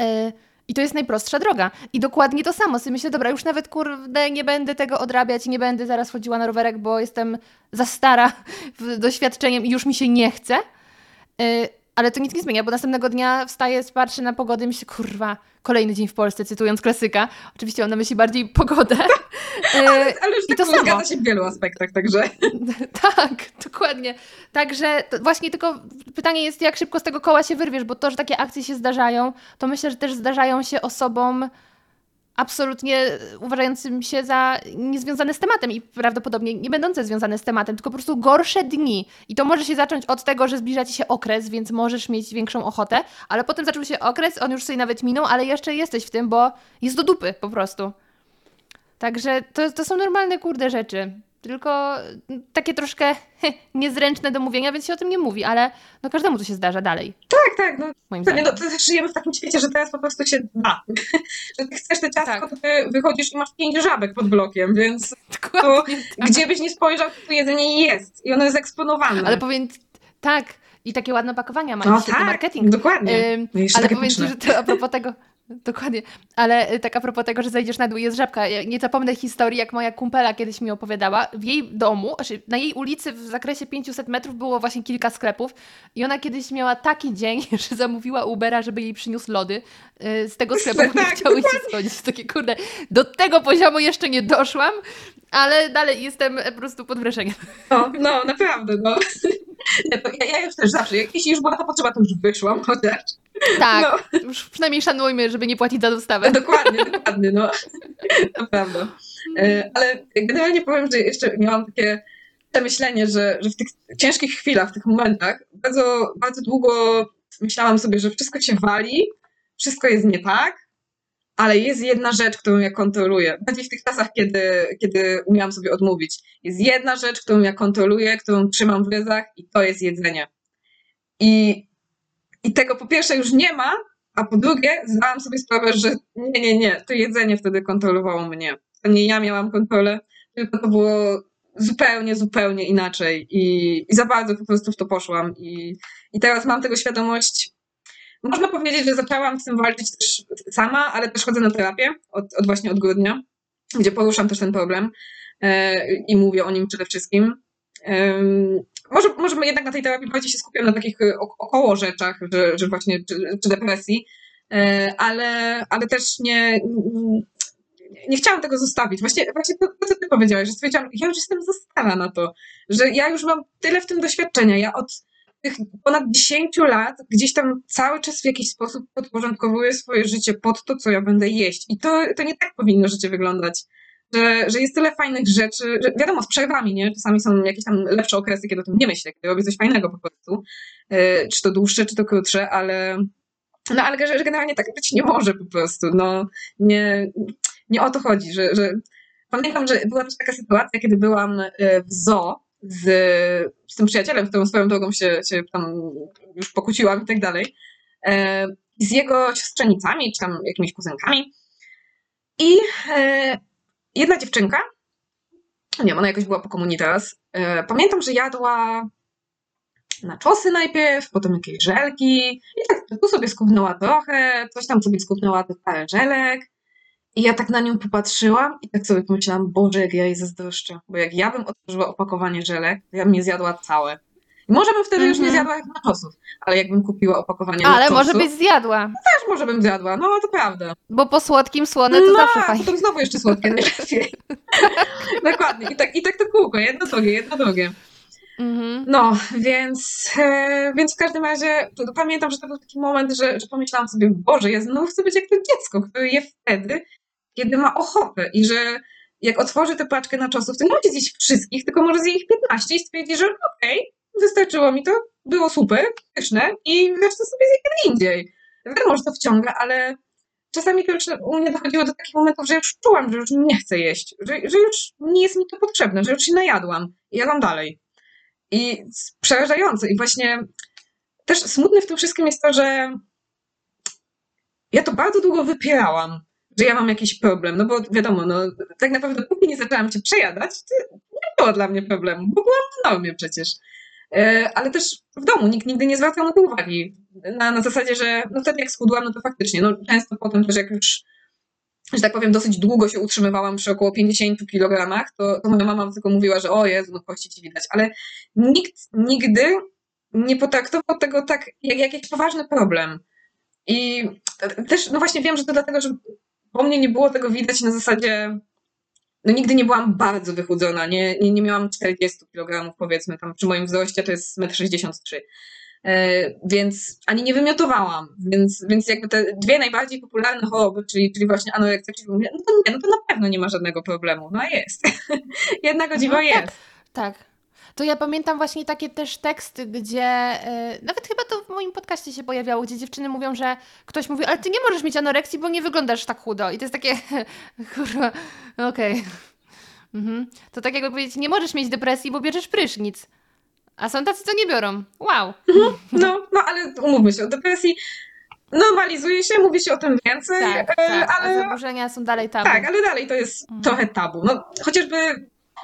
E, I to jest najprostsza droga. I dokładnie to samo. Sobie myślę, dobra, już nawet kurde, nie będę tego odrabiać, nie będę zaraz chodziła na rowerek, bo jestem za stara doświadczeniem i już mi się nie chce. E, ale to nic nie zmienia, bo następnego dnia wstaję, patrzę na pogodę i myślę, kurwa, kolejny dzień w Polsce, cytując klasyka. Oczywiście mam na myśli bardziej pogodę. ale, ale już I tak to samo. zgadza się w wielu aspektach, także. tak, dokładnie. Także właśnie tylko pytanie jest, jak szybko z tego koła się wyrwiesz, bo to, że takie akcje się zdarzają, to myślę, że też zdarzają się osobom, absolutnie uważającym się za niezwiązane z tematem i prawdopodobnie nie będące związane z tematem, tylko po prostu gorsze dni. I to może się zacząć od tego, że zbliża ci się okres, więc możesz mieć większą ochotę, ale potem zaczął się okres, on już sobie nawet minął, ale jeszcze jesteś w tym, bo jest do dupy po prostu. Także to, to są normalne, kurde rzeczy tylko takie troszkę niezręczne do mówienia, więc się o tym nie mówi, ale no każdemu to się zdarza dalej. Tak, tak. No, moim zdaniem. No, to żyjemy w takim świecie, że teraz po prostu się da. że ty chcesz te ciastko, tak. to ty wychodzisz i masz pięć żabek pod blokiem, więc to, tak. gdzie byś nie spojrzał, to jedzenie jest i ono jest eksponowane. Ale powiem, tak, i takie ładne opakowania mają, no, tak, marketing. dokładnie. Ym, ale powiem Ci, że to, a propos tego Dokładnie. Ale y, tak a propos tego, że zejdziesz na dół, jest żabka. Ja nie zapomnę historii, jak moja kumpela kiedyś mi opowiadała. W jej domu, znaczy na jej ulicy w zakresie 500 metrów było właśnie kilka sklepów i ona kiedyś miała taki dzień, że zamówiła Ubera, żeby jej przyniósł lody y, z tego sklepu, bo nie Tak, chciały się schodzić. Takie kurde, do tego poziomu jeszcze nie doszłam, ale dalej jestem po prostu pod wrażeniem. No, no naprawdę, no. Ja, ja już też zawsze, jeśli już była ta potrzeba, to już wyszłam chociaż. Tak, już przynajmniej szanujmy, żeby nie płacić za dostawę. Dokładnie, dokładnie, no. Naprawdę. E, Ale generalnie powiem, że jeszcze miałam takie przemyślenie, że, że w tych ciężkich chwilach, w tych momentach bardzo, bardzo długo myślałam sobie, że wszystko się wali, wszystko jest nie tak, ale jest jedna rzecz, którą ja kontroluję. Bardziej w tych czasach, kiedy, kiedy umiałam sobie odmówić. Jest jedna rzecz, którą ja kontroluję, którą trzymam w ryzach i to jest jedzenie. I, I tego po pierwsze już nie ma, a po drugie zdałam sobie sprawę, że nie, nie, nie, to jedzenie wtedy kontrolowało mnie. To nie ja miałam kontrolę, tylko to było zupełnie, zupełnie inaczej i, i za bardzo po prostu w to poszłam i, i teraz mam tego świadomość. Można powiedzieć, że zaczęłam z tym walczyć też sama, ale też chodzę na terapię od, od właśnie od grudnia, gdzie poruszam też ten problem e, i mówię o nim przede wszystkim. Może, może jednak na tej terapii bardziej się skupiam na takich e, ok- około rzeczach, że, że właśnie czy, czy depresji, e, ale, ale też nie, nie chciałam tego zostawić. Właśnie, właśnie to, to, co ty powiedziałeś, że stwierdziłam, ja już jestem za stara na to, że ja już mam tyle w tym doświadczenia. Ja od tych ponad 10 lat gdzieś tam cały czas w jakiś sposób podporządkowuję swoje życie pod to, co ja będę jeść. I to, to nie tak powinno życie wyglądać. Że, że jest tyle fajnych rzeczy, że wiadomo, z przerwami, nie? Czasami są jakieś tam lepsze okresy, kiedy o tym nie myślę, kiedy robię coś fajnego po prostu. Yy, czy to dłuższe, czy to krótsze, ale no ale że, generalnie tak być nie może po prostu. No, nie, nie o to chodzi, że, że pamiętam, że była też taka sytuacja, kiedy byłam e, w zoo z, z tym przyjacielem, z którą swoją drogą się, się tam już pokłóciłam i tak dalej, e, z jego siostrzenicami, czy tam jakimiś kuzynkami. I e, jedna dziewczynka, nie wiem, ona jakoś była po komunii teraz, e, pamiętam, że jadła na czosy najpierw, potem jakieś żelki i tak tu sobie skupnęła trochę, coś tam sobie skupnęła te parę żelek i ja tak na nią popatrzyłam i tak sobie pomyślałam, Boże, jak ja jej zazdroszczę, bo jak ja bym otworzyła opakowanie żelek, to ja bym je zjadła całe. Może bym wtedy już nie Mhm. zjadła jak na czosów, ale jakbym kupiła opakowanie Ale może byś zjadła, Też może bym zjadła, no to prawda. bo po słodkim słone to no, zawsze fajnie. potem znowu jeszcze słodkie najlepiej. Dokładnie. I tak, I tak to kółko, jedno drugie, jedno drugie. Mhm. No, więc, e, więc w każdym razie pamiętam, że to był taki moment, że, że pomyślałam sobie, Boże, ja znowu chcę być jak to dziecko, które je wtedy, kiedy ma ochotę i że jak otworzy tę paczkę na czosów, to nie będzie zjeść wszystkich, tylko może zjeść ich 15 i stwierdzi, że okej, wystarczyło mi to, było super, pyszne i resztę sobie zje kiedy indziej. Wiadomo, że to wciąga, ale czasami to już u mnie dochodziło do takich momentów, że już czułam, że już nie chcę jeść, że, że już nie jest mi to potrzebne, że już się najadłam i jadłam dalej. I przerażające. I właśnie też smutne w tym wszystkim jest to, że ja to bardzo długo wypierałam, że ja mam jakiś problem. No bo wiadomo, no, tak naprawdę póki nie zaczęłam się przejadać, to nie było dla mnie problemu, bo byłam w normie przecież. E, Ale też w domu nikt nigdy nie zwracał na to uwagi. Na, na zasadzie, że no wtedy jak schudłam, no to faktycznie, no często potem też jak już że tak powiem, dosyć długo się utrzymywałam przy około 50 kg, to, to moja mama tylko mówiła, że o Jezu, no kości ci widać, ale nikt nigdy nie potraktował tego tak jak jakiś poważny problem. I też, no właśnie wiem, że to dlatego, że po mnie nie było tego widać na zasadzie, no nigdy nie byłam bardzo wychudzona, nie, nie, nie miałam 40 kg powiedzmy, tam przy moim wzroście to jest 1,63 m. E, więc ani nie wymiotowałam, więc, więc jakby te dwie najbardziej popularne choroby, czyli, czyli właśnie anorekcja, czyli mówię, no to nie, no to na pewno nie ma żadnego problemu, no a jest. Jednego dziwa No jest. Tak. To ja pamiętam właśnie takie też teksty, gdzie e, nawet chyba to w moim podcaście się pojawiało, gdzie dziewczyny mówią, że ktoś mówi, ale ty nie możesz mieć anoreksji, bo nie wyglądasz tak chudo. I to jest takie, kurwa, okej. Mhm. To tak jakby powiedzieć, nie możesz mieć depresji, bo bierzesz prysznic. A są tacy, co nie biorą. Wow. No, no ale umówmy się, o depresji normalizuje się, mówi się o tym więcej, Tak, e, tak. Ale zaburzenia są dalej tabu. tak, ale dalej to jest Mhm. trochę tabu. No, chociażby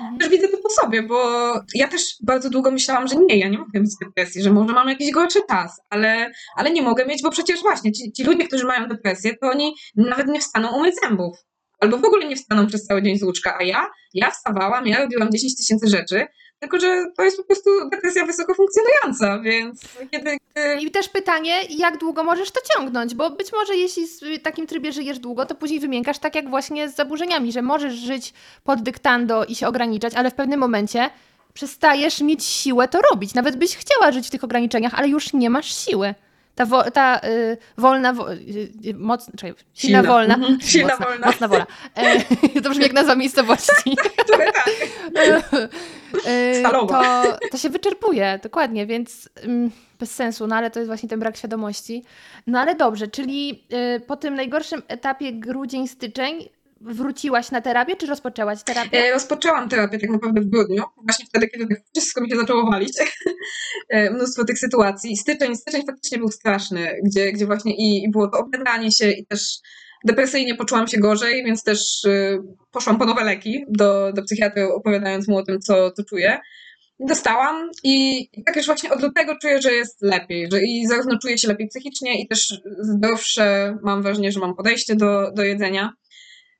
mhm. też widzę to po sobie, bo ja też bardzo długo myślałam, że nie, ja nie mogę mieć depresji, że może mam jakiś gorszy czas, ale, ale nie mogę mieć, bo przecież właśnie ci, ci ludzie, którzy mają depresję, to oni nawet nie wstaną umyć zębów. Albo w ogóle nie wstaną przez cały dzień z łóżka, a ja, ja wstawałam, ja robiłam 10 tysięcy rzeczy, tylko, że to jest po prostu depresja wysoko funkcjonująca, więc kiedy. I też pytanie, jak długo możesz to ciągnąć, bo być może jeśli w takim trybie żyjesz długo, to później wymiękasz tak jak właśnie z zaburzeniami, że możesz żyć pod dyktando i się ograniczać, ale w pewnym momencie przestajesz mieć siłę to robić. Nawet byś chciała żyć w tych ograniczeniach, ale już nie masz siły. Ta, wo, ta y, wolna, wo, y, y mocna, czekaj, silna, silna wolna, mhm. silna mocna, wolna. mocna wola. E, to brzmi jak nazwa miejscowości. tak. e, to, to się wyczerpuje, dokładnie, więc mm, bez sensu, no ale to jest właśnie ten brak świadomości. No ale dobrze, czyli y, po tym najgorszym etapie grudzień, styczeń wróciłaś na terapię, czy rozpoczęłaś terapię? E, rozpoczęłam terapię tak naprawdę w grudniu, właśnie wtedy, kiedy wszystko mi się zaczęło walić. E, mnóstwo tych sytuacji. Styczeń, styczeń faktycznie był straszny, gdzie, gdzie właśnie i, i było to obgadanie się i też depresyjnie poczułam się gorzej, więc też y, poszłam po nowe leki do, do psychiatry, opowiadając mu o tym, co, co czuję. Dostałam i, i tak już właśnie od lutego czuję, że jest lepiej, że i zarówno czuję się lepiej psychicznie i też zdrowsze, mam wrażenie, że mam podejście do, do jedzenia.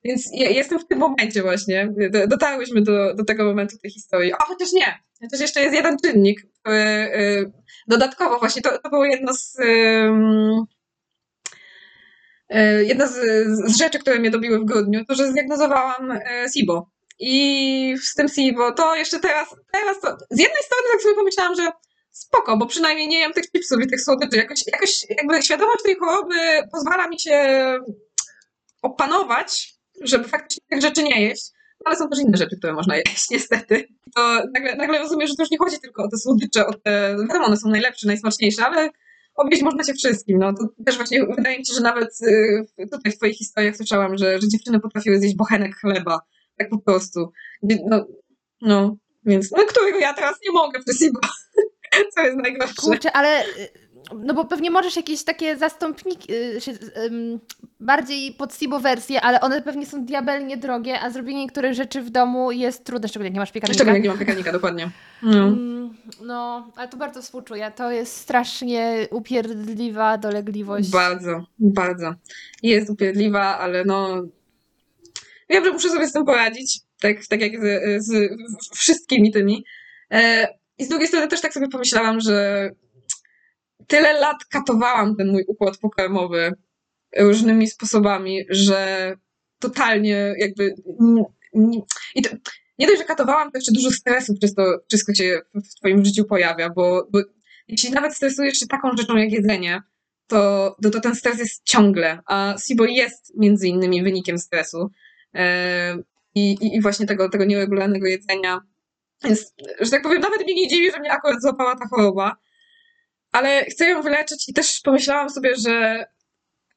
Więc jestem w tym momencie właśnie. Dotarłyśmy do, do tego momentu tej historii. A chociaż nie. Chociaż jeszcze jest jeden czynnik. Y, dodatkowo właśnie to, to było jedno z. Y, jedna z, z, rzeczy, które mnie dobiły w grudniu, to że zdiagnozowałam y, SIBO. I z tym SIBO to jeszcze teraz, teraz to, z jednej strony tak sobie pomyślałam, że spoko, bo przynajmniej nie jem tych chipsów i tych słodyczy. Jakoś, jakoś jakby świadomość tej choroby pozwala mi się opanować żeby faktycznie tych rzeczy nie jeść, ale są też inne rzeczy, które można jeść, niestety. To nagle, nagle rozumiem, że to już nie chodzi tylko o te słodycze, o te, wiadomo, one są najlepsze, najsmaczniejsze, ale obieść można się wszystkim. No to też właśnie wydaje mi się, że nawet y, tutaj w Twoich historiach słyszałam, że, że dziewczyny potrafiły zjeść bochenek chleba, tak po prostu. No, no więc, no którego ja teraz nie mogę przez co jest najgorsze. Kurczę, ale no bo pewnie możesz jakieś takie zastąpniki, y, bardziej pod Sibo wersje, ale one pewnie są diabelnie drogie, a zrobienie niektórych rzeczy w domu jest trudne, szczególnie jak nie masz piekarnika. Szczególnie jak nie mam piekarnika, dokładnie. No. No, ale to bardzo współczuję. To jest strasznie upierdliwa dolegliwość. Bardzo, bardzo. Jest upierdliwa, ale no... Wiem, że muszę sobie z tym poradzić, tak, tak jak z, z wszystkimi tymi. E, I z drugiej strony też tak sobie pomyślałam, że tyle lat katowałam ten mój układ pokarmowy różnymi sposobami, że totalnie jakby. I to, nie dość, że katowałam, to jeszcze dużo stresu przez to wszystko się w Twoim życiu pojawia, bo, bo jeśli nawet stresujesz się taką rzeczą jak jedzenie, to, to, to ten stres jest ciągle, a SIBO jest między innymi wynikiem stresu e, i, i, właśnie tego, tego nieregularnego jedzenia. Więc, że tak powiem, nawet mnie nie dziwi, że mnie akurat złapała ta choroba, ale chcę ją wyleczyć i też pomyślałam sobie, że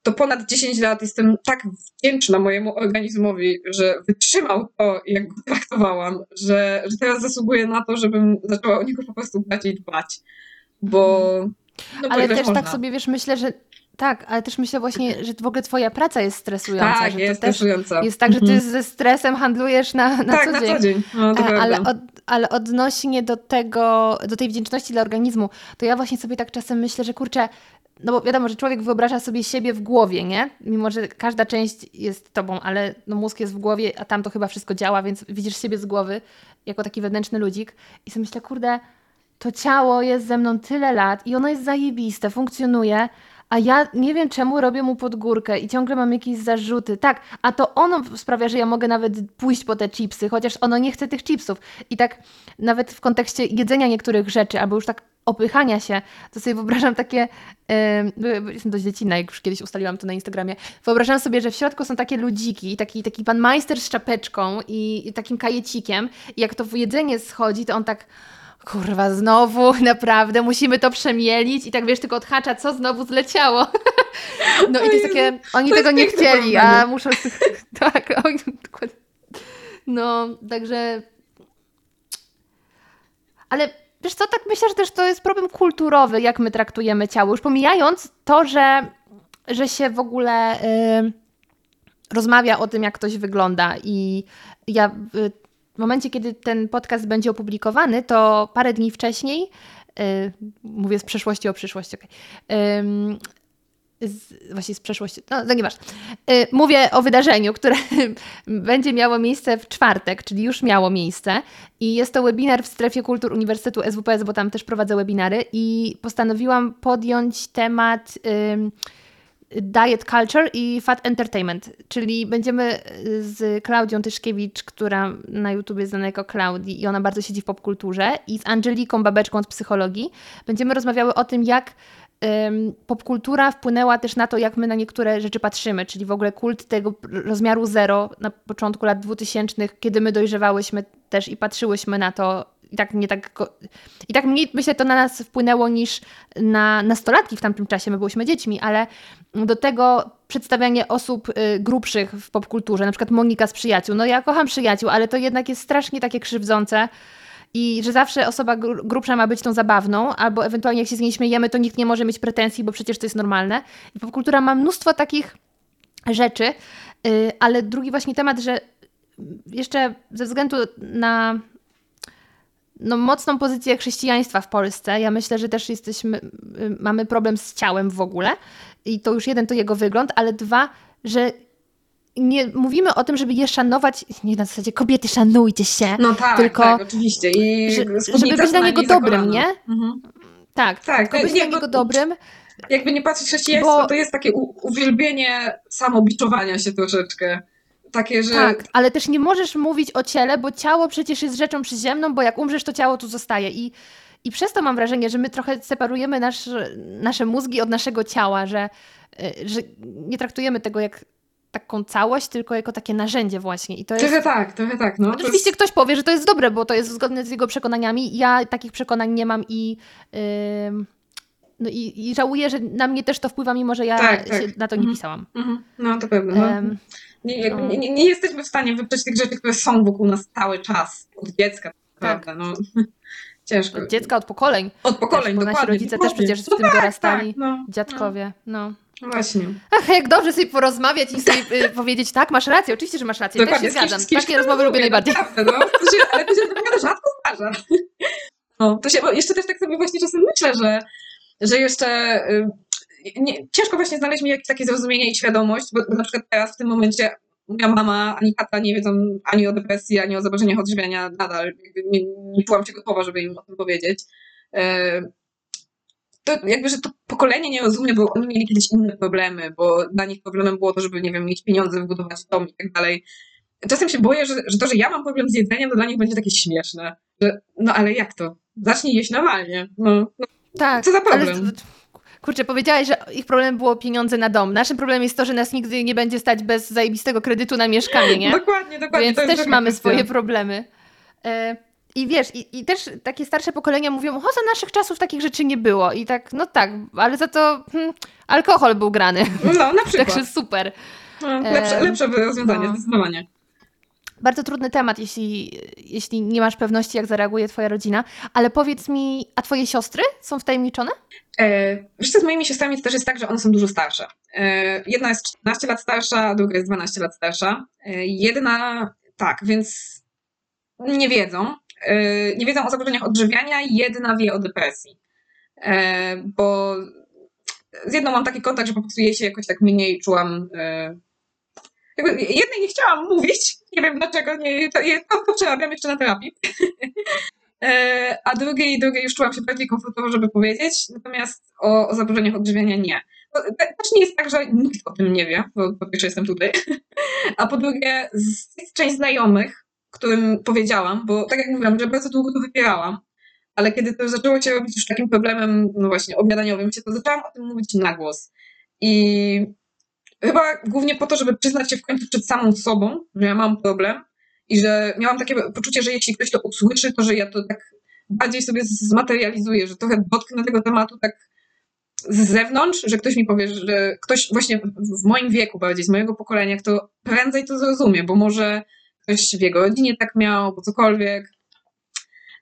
to ponad 10 lat jestem tak wdzięczna mojemu organizmowi, że wytrzymał to, jak go traktowałam, że, że teraz zasługuję na to, żebym zaczęła o niego po prostu bardziej dbać. Bo. No, ale też tak można. tak sobie wiesz, myślę, że tak, ale też myślę właśnie, że w ogóle twoja praca jest stresująca. Tak, jest stresująca. Jest tak, że ty mhm. ze stresem handlujesz na, na tak, co dzień. na co dzień. No, e, ale, od, ale odnośnie do tego, do tej wdzięczności dla organizmu, to ja właśnie sobie tak czasem myślę, że kurczę, no bo wiadomo, że człowiek wyobraża sobie siebie w głowie, nie? Mimo, że każda część jest tobą, ale no mózg jest w głowie, a tam to chyba wszystko działa, więc widzisz siebie z głowy jako taki wewnętrzny ludzik i sobie myślę, kurde, to ciało jest ze mną tyle lat i ono jest zajebiste, funkcjonuje, a ja nie wiem czemu robię mu podgórkę i ciągle mam jakieś zarzuty. Tak, a to ono sprawia, że ja mogę nawet pójść po te chipsy, chociaż ono nie chce tych chipsów. I tak nawet w kontekście jedzenia niektórych rzeczy, albo już tak opychania się, to sobie wyobrażam takie, yy, jestem dość dziecinna, jak już kiedyś ustaliłam to na Instagramie, wyobrażam sobie, że w środku są takie ludziki, taki, taki pan majster z czapeczką i, i takim kajecikiem i jak to w jedzenie schodzi, to on tak kurwa, znowu, naprawdę, musimy to przemielić? I tak wiesz, tylko odhacza, co znowu zleciało. No i to jest takie, oni to tego nie chcieli, a muszą... Tak, oni... No, także... Ale wiesz co, tak myślę, że też to jest problem kulturowy, jak my traktujemy ciało. Już pomijając to, że, że się w ogóle... Yy, rozmawia o tym, jak ktoś wygląda. I ja y, w momencie, kiedy ten podcast będzie opublikowany, to parę dni wcześniej, yy, mówię z przeszłości o przyszłości, okay, yy, z, właśnie z przeszłości, no, no nieważne. Yy, mówię o wydarzeniu, które będzie miało miejsce w czwartek, czyli już miało miejsce. I jest to webinar w strefie kultur Uniwersytetu SWPS, bo tam też prowadzę webinary. I postanowiłam podjąć temat diet culture i fat entertainment, czyli będziemy z Klaudią Tyszkiewicz, która na YouTube jest znana jako Klaudii i ona bardzo siedzi w popkulturze i z Angeliką Babeczką od psychologii będziemy rozmawiały o tym, jak popkultura wpłynęła też na to, jak my na niektóre rzeczy patrzymy, czyli w ogóle kult tego rozmiaru zero na początku lat 2000, kiedy my dojrzewałyśmy też i patrzyłyśmy na to i tak nie tak. I tak mniej myślę, to na nas wpłynęło niż na nastolatki w tamtym czasie, my byliśmy dziećmi, ale do tego przedstawianie osób y, grubszych w popkulturze, na przykład Monika z przyjaciół. No ja kocham przyjaciół, ale to jednak jest strasznie takie krzywdzące. I że zawsze osoba grubsza ma być tą zabawną, albo ewentualnie jak się z niej śmiejemy, to nikt nie może mieć pretensji, bo przecież to jest normalne. I popkultura ma mnóstwo takich rzeczy, y, ale drugi właśnie temat, że jeszcze ze względu na no, mocną pozycję chrześcijaństwa w Polsce. Ja myślę, że też jesteśmy, y, mamy problem z ciałem w ogóle. I to już jeden to jego wygląd, ale dwa, że nie mówimy o tym, żeby je szanować, nie na zasadzie kobiety szanujcie się. No tak, tylko, tak, oczywiście. I że, żeby być dla niego dobrym, nie? Mhm. Tak, tak. Tylko być dla niego dobrym. Jakby nie patrzeć chrześcijaństwo, bo... to jest takie uwielbienie samobiczowania się troszeczkę takie, że... Tak, ale też nie możesz mówić o ciele, bo ciało przecież jest rzeczą przyziemną, bo jak umrzesz, to ciało tu zostaje. I, i przez to mam wrażenie, że my trochę separujemy nasz, nasze mózgi od naszego ciała, że, y, że nie traktujemy tego jak taką całość, tylko jako takie narzędzie właśnie. I to trochę jest... tak, trochę tak. No. Oczywiście jest... ktoś powie, że to jest dobre, bo to jest zgodne z jego przekonaniami. Ja takich przekonań nie mam i... Yy... No i, i żałuję, że na mnie też to wpływa, mimo że ja tak, tak. na to nie mhm. pisałam. Mhm. No to pewne. No. Um, nie, no. nie, nie, jesteśmy w stanie wyprzeć tych rzeczy, które są wokół nas cały czas, od dziecka, tak. prawda? No, ciężko. Od dziecka, od pokoleń. Od pokoleń, też, bo Nasi rodzice dokładnie. też przecież w no tym tak, dorastali, tak, no, dziadkowie, no. no. Właśnie. Ach, jak dobrze sobie porozmawiać i sobie y, powiedzieć, tak, masz rację, oczywiście, że masz rację, Dokładnie, też się zgadzam. Takie rozmowy lubię najbardziej. Naprawdę, no. To się, ale to się naprawdę rzadko zdarza. No, to się, jeszcze też tak sobie właśnie czasem myślę, że, że jeszcze y, nie, ciężko właśnie znaleźć mi jakieś takie zrozumienie i świadomość, bo, bo na przykład teraz w tym momencie moja mama ani tata nie wiedzą ani o depresji, ani o zaburzeniach odżywiania nadal. Nie, nie czułam się gotowa, żeby im o tym powiedzieć. E, to jakby, że to pokolenie nie rozumie, bo oni mieli kiedyś inne problemy, bo dla nich problemem było to, żeby, nie wiem, mieć pieniądze, wybudować dom i tak dalej. Czasem się boję, że, że to, że ja mam problem z jedzeniem, to dla nich będzie takie śmieszne. Że, no ale jak to? Zacznij jeść normalnie. No, no tak. Co za problem? Kurczę, powiedziałaś, że ich problemem było pieniądze na dom. Naszym problemem jest to, że nas nigdy nie będzie stać bez zajebistego kredytu na mieszkanie, nie? dokładnie, dokładnie. Więc też mamy swoje problemy. E, I wiesz, i, i, też takie starsze pokolenia mówią, o, za naszych czasów takich rzeczy nie było. I tak, no tak, ale za to hmm, alkohol był grany. No, na przykład. Także super. No, lepsze, lepsze rozwiązanie, no. zdecydowanie bardzo trudny temat, jeśli, jeśli nie masz pewności, jak zareaguje Twoja rodzina. Ale powiedz mi, a Twoje siostry są wtajemniczone? E, wiesz co, z moimi siostrami to też jest tak, że one są dużo starsze. E, jedna jest 14 lat starsza, druga jest 12 lat starsza. E, jedna, tak, więc nie wiedzą. Nie wiedzą o zaburzeniach odżywiania, jedna wie o depresji. Bo z jedną mam taki kontakt, że po prostu jej się jakoś tak mniej czułam jednej nie chciałam mówić, nie wiem dlaczego, nie, to, to, to jeszcze na terapii. E, a drugiej, drugiej już czułam się bardziej komfortowo, żeby powiedzieć, natomiast o, o zaburzeniach odżywiania nie. Też nie jest tak, że nikt o tym nie wie, bo po pierwsze jestem tutaj, a po drugie jest część znajomych, którym powiedziałam, bo tak jak mówiłam, że bardzo długo to wypierałam, ale kiedy to zaczęło się robić już takim problemem, no właśnie, obiadaniowym, to zaczęłam o tym mówić na głos. I Chyba głównie po to, żeby przyznać się w końcu przed samą sobą, że ja mam problem i że miałam takie poczucie, że jeśli ktoś to usłyszy, to że ja to tak bardziej sobie zmaterializuję, że trochę dotknę tego tematu tak z zewnątrz, że ktoś mi powie, że ktoś właśnie w moim wieku bardziej, z mojego pokolenia, kto prędzej to zrozumie, bo może ktoś w jego rodzinie tak miał, bo cokolwiek.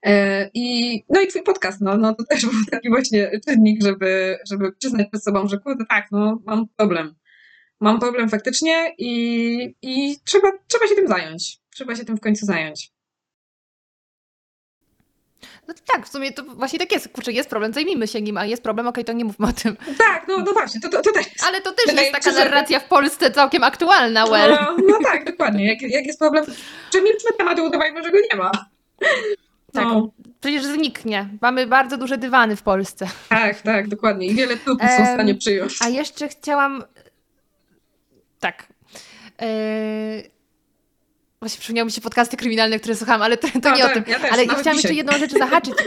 E, I, no i twój podcast, no, no to też był taki właśnie czynnik, żeby, żeby przyznać przed sobą, że kurde, tak, no mam problem mam problem faktycznie i, i trzeba, trzeba się tym zająć. Trzeba się tym w końcu zająć. No tak, w sumie to właśnie tak jest. Kurczę, jest problem, zajmijmy się nim, a jest problem, okej, okay, to nie mówmy o tym. Tak, no, no właśnie, to, to, to też. Ale to też jest taka narracja w Polsce całkiem aktualna, well. No, no tak, dokładnie. Jak, jak jest problem, przemilczmy temat i udawajmy, że go nie ma. Tak, no. przecież zniknie. Mamy bardzo duże dywany w Polsce. Tak, tak, dokładnie. I wiele trupów są w stanie przyjąć. A jeszcze chciałam... Tak. Eee Właśnie przypomniały mi się podcasty kryminalne, które słuchałam, ale to, to no, nie tak, o tym. Ja ale ja chciałam jeszcze jedną rzecz zahaczyć.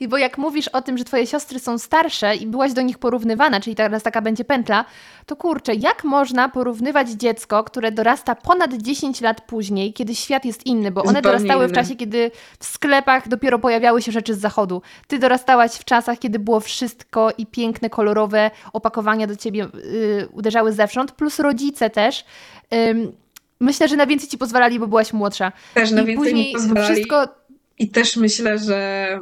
I bo jak mówisz o tym, że twoje siostry są starsze i byłaś do nich porównywana, czyli teraz taka będzie pętla, to kurczę, jak można porównywać dziecko, które dorasta ponad 10 lat później, kiedy świat jest inny, bo one Zupełnie dorastały inny. w czasie, kiedy w sklepach dopiero pojawiały się rzeczy z zachodu. Ty dorastałaś w czasach, kiedy było wszystko i piękne, kolorowe opakowania do ciebie yy, uderzały zewsząd, plus rodzice też. Yy, myślę, że na więcej ci pozwalali, bo byłaś młodsza. Też na I więcej mi pozwalali. Wszystko... I też myślę, że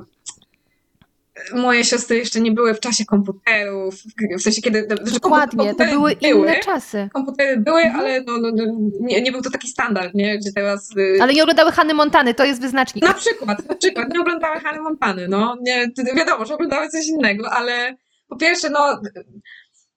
moje siostry jeszcze nie były w czasie komputerów, w sensie kiedy... Znaczy Dokładnie, to były, były inne czasy. Komputery były, mhm. ale no, no, no, nie, nie, był to taki standard, nie? Gdzie teraz... Y, ale nie oglądały Hany Montany, to jest wyznacznik. Na przykład, na przykład, nie oglądały Hany Montany, no. Nie, wiadomo, że oglądały coś innego, ale po pierwsze, no...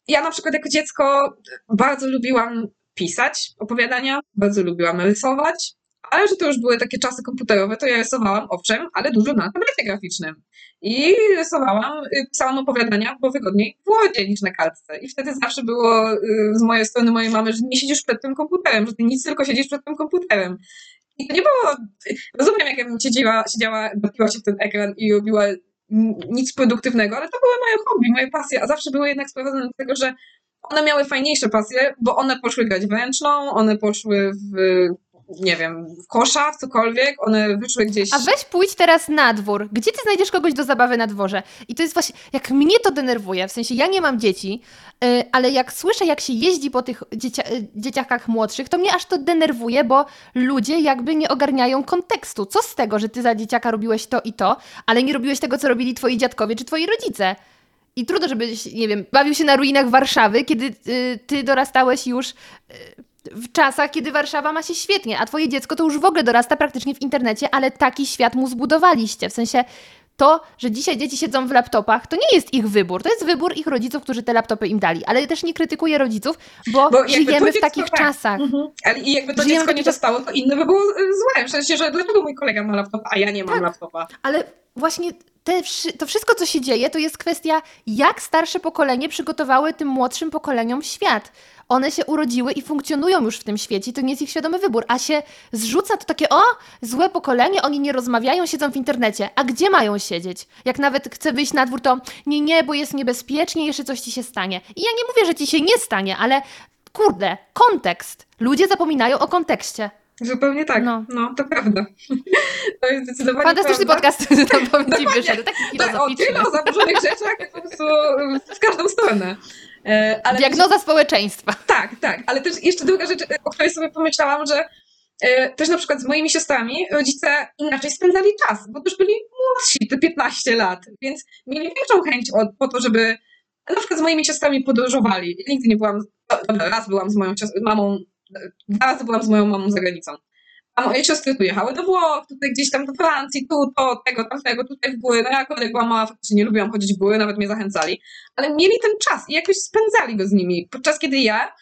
Ja na przykład jako dziecko bardzo lubiłam pisać opowiadania, bardzo lubiłam rysować, ale że to już były takie czasy komputerowe, to ja rysowałam, owszem, ale dużo na tablecie graficznym. I rysowałam, y, pisałam opowiadania, bo wygodniej w Wordzie niż na kartce. I wtedy zawsze było y, z mojej strony mojej mamy, że nie siedzisz przed tym komputerem, że ty nic tylko siedzisz przed tym komputerem. I to nie było... Rozumiem, jak ja bym siedziała, siedziała, bawiła się w ten ekran i robiła nic produktywnego, ale to były moje hobby, moje pasje, a zawsze były jednak sprowadzone do tego, że one miały fajniejsze pasje, bo one poszły grać w ręczną, one poszły w nie wiem, w kosza, w cokolwiek, one wyszły gdzieś. A weź pójdź teraz na dwór. Gdzie ty znajdziesz kogoś do zabawy na dworze? I to jest właśnie, jak mnie to denerwuje, w sensie ja nie mam dzieci, yy, ale jak słyszę, jak się jeździ po tych dziecia yy, dzieciakach młodszych, to mnie aż to denerwuje, bo ludzie jakby nie ogarniają kontekstu. Co z tego, że ty za dzieciaka robiłeś to i to, ale nie robiłeś tego, co robili twoi dziadkowie czy twoi rodzice? I trudno, żebyś, nie wiem, bawił się na ruinach Warszawy, kiedy y, ty dorastałeś już y, w czasach, kiedy Warszawa ma się świetnie, a twoje dziecko to już w ogóle dorasta praktycznie w internecie, ale taki świat mu zbudowaliście. W sensie to, że dzisiaj dzieci siedzą w laptopach, to nie jest ich wybór, to jest wybór ich rodziców, którzy te laptopy im dali. Ale też nie krytykuję rodziców, bo, bo żyjemy w takich tak. czasach. Mhm. Ale i jakby to żyjemy dziecko nie dostało, to inne by było y, złe. W sensie, że dlaczego mój kolega ma laptopa, a ja nie mam tak, laptopa. Ale właśnie te, to wszystko, co się dzieje, to jest kwestia, jak starsze pokolenie przygotowały tym młodszym pokoleniom świat. One się urodziły i funkcjonują już w tym świecie, to nie jest ich świadomy wybór, a się zrzuca to takie, o, złe pokolenie, oni nie rozmawiają, siedzą w internecie. A gdzie mają siedzieć? Jak nawet chcę wyjść na dwór, to nie, nie, bo jest niebezpiecznie, jeszcze coś ci się stanie. I ja nie mówię, że ci się nie stanie, ale kurde, kontekst. Ludzie zapominają o kontekście. Zupełnie tak. No, no to prawda. To jest zdecydowanie Fantastyczny prawda. podcast, to powiem Ci wyszedł. Taki filozoficzny. Tak, o tyle o zaburzonych rzeczach po prostu w każdą stronę. E, ale Diagnoza też, społeczeństwa. Tak, tak. Ale też jeszcze druga rzecz, o której sobie pomyślałam, że e, też na przykład z moimi siostrami rodzice inaczej spędzali czas, bo też byli młodsi, te 15 lat, więc mieli większą chęć od, po to, żeby na przykład z moimi siostrami podróżowali. Nigdy nie byłam, dobra, raz byłam z moją mamą dwa razy byłam z moją mamą za granicą. A moje siostry tu jechały do Włoch, tutaj gdzieś tam do Francji, tu, to, tego, tamtego, tutaj w góry. No ja akurat jak byłam mała, faktycznie nie lubiłam chodzić w góry, nawet mnie zachęcali. Ale mieli ten czas i jakoś spędzali go z nimi. Podczas kiedy ja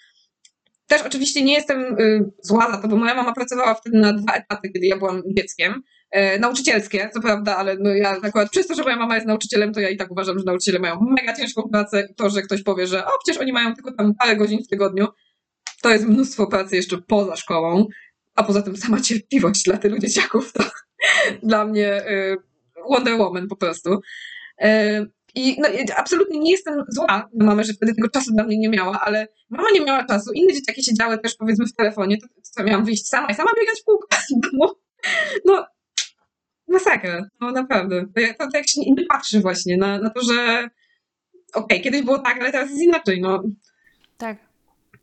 też oczywiście nie jestem y, zła za to, bo moja mama pracowała wtedy na dwa etaty, kiedy ja byłam dzieckiem. E, nauczycielskie, co prawda, ale no ja akurat przez to, że moja mama jest nauczycielem, to ja i tak uważam, że nauczyciele mają mega ciężką pracę i to, że ktoś powie, że o, przecież oni mają tylko tam parę godzin w tygodniu, to jest mnóstwo pracy jeszcze poza szkołą, a poza tym sama cierpliwość dla tylu dzieciaków to dla mnie y, Wonder Woman po prostu. Y, I no, absolutnie nie jestem zła na mamę, że wtedy tego czasu dla mnie nie miała, ale mama nie miała czasu. Inne dzieciaki siedziały też powiedzmy w telefonie, to, to miałam wyjść sama i sama biegać w kółko. No, no masakra, no naprawdę. To, to, to jak się nie patrzy właśnie na, na to, że okej, okay, kiedyś było tak, ale teraz jest inaczej, no. Tak.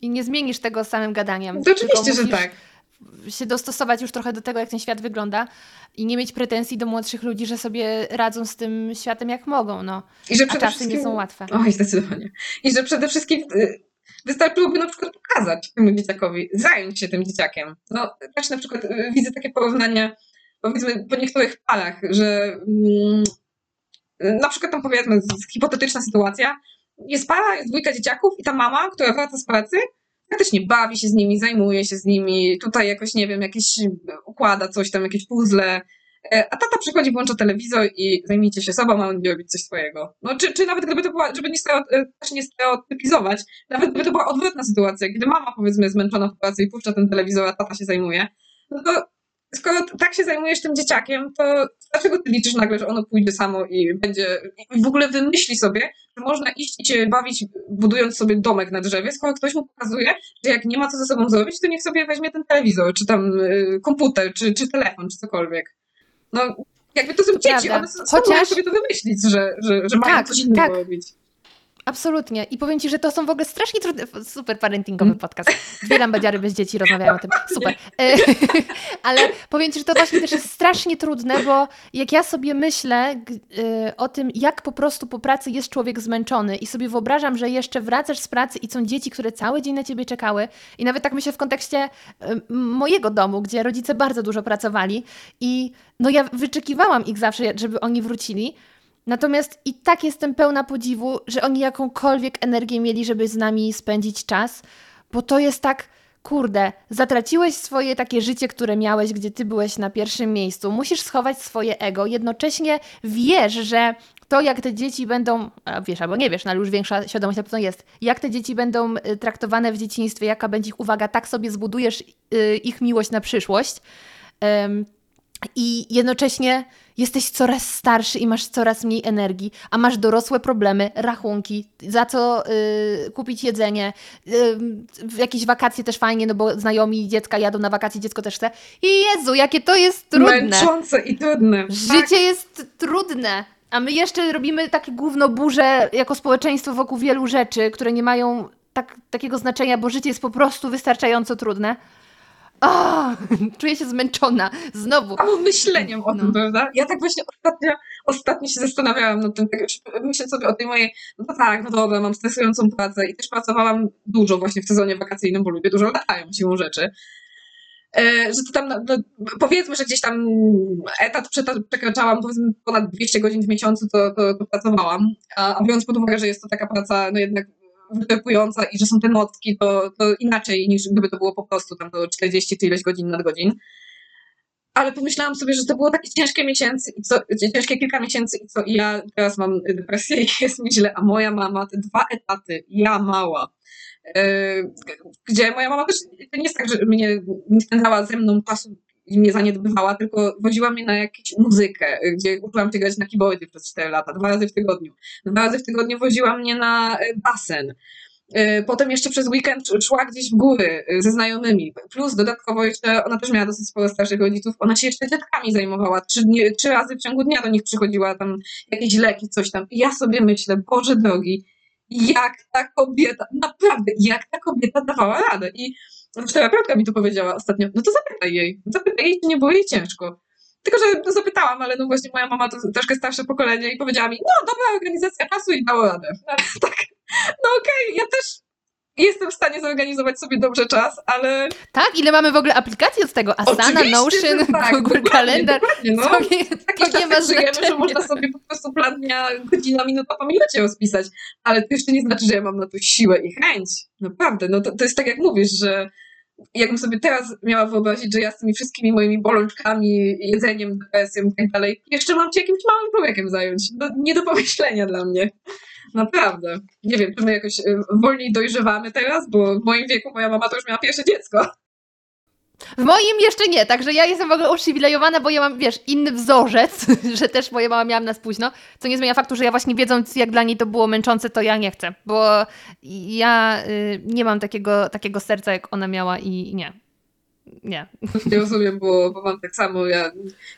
I nie zmienisz tego samym gadaniem. To oczywiście, że tak. Się dostosować już trochę do tego, jak ten świat wygląda i nie mieć pretensji do młodszych ludzi, że sobie radzą z tym światem jak mogą. No. I że A czasy nie są łatwe. Oj, zdecydowanie. I że przede wszystkim y, wystarczyłoby na przykład pokazać temu dzieciakowi, zająć się tym dzieciakiem. No, też na przykład y, widzę takie porównanie powiedzmy po niektórych parach, że mm, na przykład tam powiedzmy hipotetyczna sytuacja, jest para, jest dwójka dzieciaków i ta mama, która wraca z pracy, faktycznie bawi się z nimi, zajmuje się z nimi, tutaj jakoś, nie wiem, jakieś układa coś tam, jakieś puzzle, e, a tata przychodzi, włącza telewizor i zajmijcie się sobą, a on będzie robić coś swojego. No, czy, czy nawet gdyby to była, żeby nie, e, też nie stereotypizować, nawet gdyby to była odwrotna sytuacja, gdy mama powiedzmy zmęczona w pracy i puszcza ten telewizor, a tata się zajmuje, no to skoro tak się zajmujesz tym dzieciakiem, to dlaczego ty liczysz nagle, że ono pójdzie samo i będzie, i w ogóle wymyśli sobie, że można iść i się bawić, budując sobie domek na drzewie, skoro ktoś mu pokazuje, że jak nie ma co ze sobą zrobić, to niech sobie weźmie ten telewizor, czy tam y, komputer, czy, czy telefon, czy cokolwiek. No, jakby to są dzieci, one Chociaż... sobie to wymyślić, że, że, że mają tak, coś innego tak. robić. Absolutnie. I powiem Ci, że to są w ogóle strasznie trudne. Super parentingowy mm. podcast. Dwie lambadziary bez dzieci rozmawiają o tym. Super. E, ale powiem Ci, że to właśnie też jest strasznie trudne, bo jak ja sobie myślę e, o tym, jak po prostu po pracy jest człowiek zmęczony i sobie wyobrażam, że jeszcze wracasz z pracy i są dzieci, które cały dzień na Ciebie czekały i nawet tak myślę w kontekście e, mojego domu, gdzie rodzice bardzo dużo pracowali i no ja wyczekiwałam ich zawsze, żeby oni wrócili, Natomiast i tak jestem pełna podziwu, że oni jakąkolwiek energię mieli, żeby z nami spędzić czas, bo to jest tak, kurde, zatraciłeś swoje takie życie, które miałeś, gdzie ty byłeś na pierwszym miejscu. Musisz schować swoje ego, jednocześnie wiesz, że to, jak te dzieci będą, wiesz, albo nie wiesz, no ale już większa świadomość na pewno jest, jak te dzieci będą y, traktowane w dzieciństwie, jaka będzie ich uwaga, tak sobie zbudujesz y, ich miłość na przyszłość. I jednocześnie jesteś coraz starszy i masz coraz mniej energii, a masz dorosłe problemy, rachunki, za co y, kupić jedzenie. Y, w jakieś wakacje też fajnie, no bo znajomi dziecka jadą na wakacje, dziecko też chce. I Jezu, jakie to jest trudne. Męczące i trudne. Życie tak. jest trudne. A my jeszcze robimy takie gówno burze jako społeczeństwo wokół wielu rzeczy, które nie mają tak, takiego znaczenia, bo życie jest po prostu wystarczająco trudne. O, czuję się zmęczona. Znowu. Albo myśleniem o tym, no. prawda? Ja tak właśnie ostatnio, ostatnio się zastanawiałam nad tym, tak myślę sobie o tej mojej, no tak, no dobra, mam stresującą pracę i też pracowałam dużo właśnie w sezonie wakacyjnym, bo lubię dużo latają siłą rzeczy. E, że to tam, no, powiedzmy, że gdzieś tam etat przekraczałam, powiedzmy ponad 200 godzin w miesiącu, to, to, to pracowałam. A, a biorąc pod uwagę, że jest to taka praca, no jednak wyczerpująca i że są te nocki, to, to inaczej niż gdyby to było po prostu tam to 40 czy ileś godzin nad godzin. Ale pomyślałam sobie, że to było takie ciężkie miesięcy i co, ciężkie kilka miesięcy i co, i ja teraz mam depresję i jest mi źle, a moja mama te dwa etaty, ja mała, yy, gdzie moja mama też, to nie jest tak, że mnie nie spędzała ze mną czasu i mnie zaniedbywała, tylko woziła mnie na jakąś muzykę, gdzie uczyłam się grać na keyboardzie przez 4 lata, dwa razy w tygodniu. Dwa razy w tygodniu woziła mnie na e, basen. E, potem jeszcze przez weekend szła gdzieś w góry e, ze znajomymi. Plus dodatkowo jeszcze, ona też miała dosyć sporo starszych rodziców, ona się jeszcze dziadkami zajmowała. Trzy, dni, trzy razy w ciągu dnia do nich przychodziła tam jakieś leki, coś tam. I ja sobie myślę, Boże drogi, jak ta kobieta, naprawdę, jak ta kobieta dawała radę. I terapeutka mi to powiedziała ostatnio, no to zapytaj jej, zapytaj jej, czy nie było jej ciężko. Tylko, że no, zapytałam, ale no właśnie moja mama to troszkę starsze pokolenie i powiedziała mi, no dobra organizacja czasu i dało radę. tak, no okej, okay, ja też jestem w stanie zorganizować sobie dobrze czas, ale... Tak? Ile mamy w ogóle aplikacji od tego? Asana, Notion, tak, Google Calendar. No. To nie, to nie ma żyjemy, że można sobie po prostu plan dnia, godzina, minuta po minucie rozpisać, ale to jeszcze nie znaczy, że ja mam na to siłę i chęć. Naprawdę, no to, to jest tak jak mówisz, że jakbym sobie teraz miała wyobrazić, że ja z tymi wszystkimi moimi bolączkami, jedzeniem, depresją i tak dalej, jeszcze mam się jakimś małym człowiekiem zająć. No, nie do pomyślenia dla mnie. Naprawdę. Nie wiem, czy my jakoś y, wolniej dojrzewamy teraz, bo w moim wieku moja mama to już miała pierwsze dziecko. W moim jeszcze nie, także ja jestem w ogóle uprzywilejowana, bo ja mam, wiesz, inny wzorzec, że też moja mama miała nas późno, co nie zmienia faktu, że ja właśnie wiedząc, jak dla niej to było męczące, to ja nie chcę, bo ja y, nie mam takiego, takiego serca, jak ona miała i nie nie. Nie rozumiem, bo, bo mam tak samo. Ja,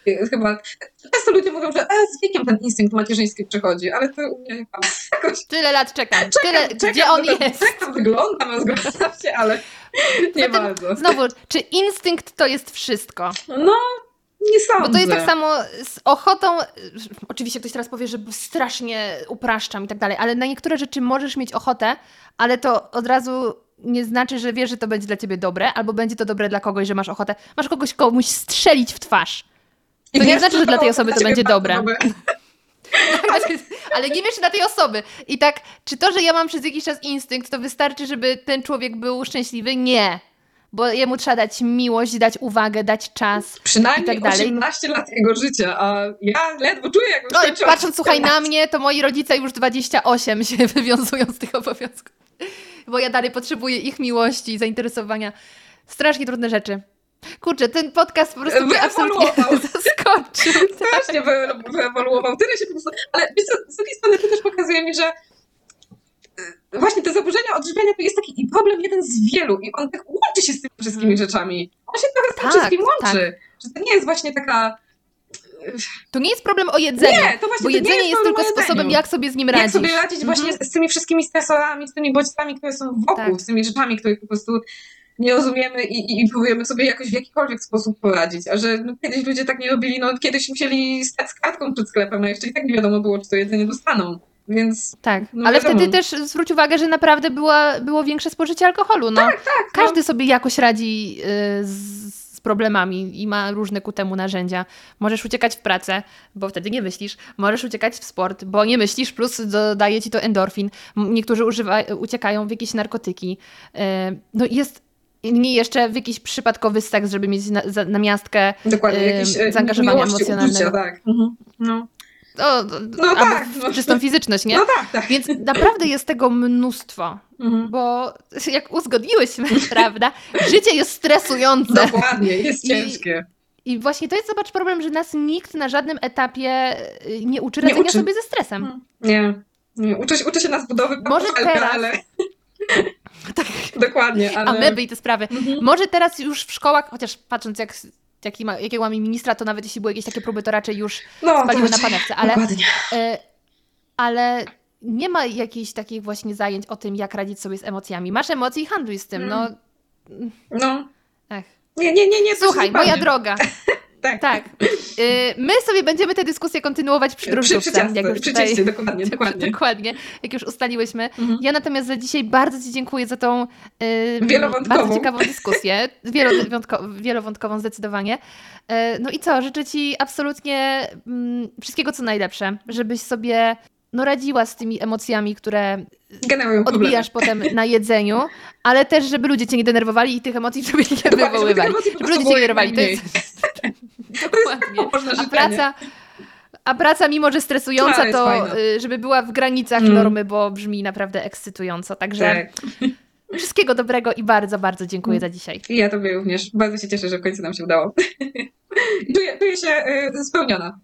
ja, chyba. Często ludzie mówią, że e, z wiekiem ten instynkt macierzyński przychodzi, ale to u mnie chyba jakoś. Tyle lat czekam. czekam Tyle, czekam, gdzie on jest? Tak wygląda, zgadzam się, ale nie Zatem, bardzo. Znowu, czy instynkt to jest wszystko? No, nie sądzę. Bo to jest tak samo z ochotą. Oczywiście ktoś teraz powie, że strasznie upraszczam i tak dalej, ale na niektóre rzeczy możesz mieć ochotę, ale to od razu nie znaczy, że wiesz, że to będzie dla ciebie dobre, albo będzie to dobre dla kogoś, że masz ochotę, masz kogoś komuś strzelić w twarz. To nie znaczy, że dla tej osoby to będzie dobre. Ale nie wiesz dla tej osoby. I tak, czy to, że ja mam przez jakiś czas instynkt, to wystarczy, żeby ten człowiek był szczęśliwy? Nie. Bo jemu trzeba dać miłość, dać uwagę, dać czas. Przynajmniej i tak dalej. 18 lat jego życia, a ja ledwo czuję, jak już No, patrząc, słuchaj, na mnie, to moi rodzice już 28 się wywiązują z tych obowiązków. Bo ja dalej potrzebuję ich miłości, zainteresowania. Strasznie trudne rzeczy. Kurczę, ten podcast po prostu mnie absolutnie zaskoczył. Strasznie wy- wyewoluował, tyle się po prostu... Ale wiesz co, z drugiej strony to też pokazuje mi, że y, właśnie te zaburzenia odżywiania to jest taki problem jeden z wielu i on tak łączy się z tymi wszystkimi rzeczami. On się trochę z tym Tak, wszystkim łączy. Że to nie jest właśnie taka... To nie jest problem o jedzeniu, Nie, to właśnie bo jedzenie jest, problem tylko sposobem, jak sobie z nim radzić. Jak sobie radzić właśnie Mhm. z, z tymi wszystkimi stresorami, z tymi bodźcami, które są wokół, Tak. z tymi rzeczami, których po prostu nie rozumiemy i, i, próbujemy sobie jakoś w jakikolwiek sposób poradzić. A że no, kiedyś ludzie tak nie robili, no kiedyś musieli stać z kartką przed sklepem, a jeszcze i tak nie wiadomo było, czy to jedzenie dostaną. Więc Tak, No ale wiadomo. wtedy też zwróć uwagę, że naprawdę była, było większe spożycie alkoholu. No, tak, tak. każdy sobie jakoś radzi y, z, z problemami i ma różne ku temu narzędzia. Możesz uciekać w pracę, bo wtedy nie myślisz. Możesz uciekać w sport, bo nie myślisz, plus dodaje ci to endorfin. Niektórzy używa, uciekają w jakieś narkotyki. Y, no jest inni jeszcze w jakiś przypadkowy seks, żeby mieć na, za, namiastkę no, dokładnie. Ym, Jakieś e, zaangażowania miłości, emocjonalnego. Uczucia, tak. Mhm. No, o, No tak, no. czystą fizyczność, nie? no tak, tak. Więc naprawdę jest tego mnóstwo. Mhm. Bo jak uzgodniłyśmy, prawda, życie jest stresujące. Dokładnie, jest I- ciężkie. I właśnie to jest, zobacz, problem, że nas nikt na żadnym etapie y, nie uczy Nie radzenia uczy. sobie ze stresem. Mhm. Nie. nie. Uczę, się- uczę się na zbudowy Może portfelka, teraz- ale... Tak. Dokładnie, ale... Ameby i te sprawy. Mhm. Może teraz już w szkołach, chociaż patrząc jak, jaki ma, jakiego mamy ministra, to nawet jeśli były jakieś takie próby, to raczej już no, spaliły na panewce. Ale, y, ale nie ma jakichś takich właśnie zajęć o tym, jak radzić sobie z emocjami. Masz emocje i handluj z tym. No, No. Ech. Nie, nie, nie, nie. Słuchaj, moja droga. Tak. Tak. Y, My sobie będziemy tę dyskusję kontynuować przy drożdżówce. przy, jak już tutaj- dokładnie, dokładnie. Dokładnie, jak już ustaliłyśmy. Mhm. Ja natomiast za dzisiaj bardzo Ci dziękuję za tą y, bardzo ciekawą dyskusję, wielowątko, wielowątkową zdecydowanie. Y, no i co, życzę Ci absolutnie mm, wszystkiego co najlepsze, żebyś sobie no, radziła z tymi emocjami, które Generują problemy. odbijasz potem na jedzeniu, ale też, żeby ludzie Cię nie denerwowali i tych emocji sobie nie żeby wywoływali. Żeby prostu ludzie Cię nie jak nerwowali. To jest... Dokładnie. A praca, a praca, mimo że stresująca, To jest to fajna. y, żeby była w granicach Mm. normy, bo brzmi naprawdę ekscytująco. Także Tak. wszystkiego dobrego i bardzo, bardzo dziękuję Mm. za dzisiaj. I ja tobie również. Bardzo się cieszę, że w końcu nam się udało. czuję, czuję się y, spełniona.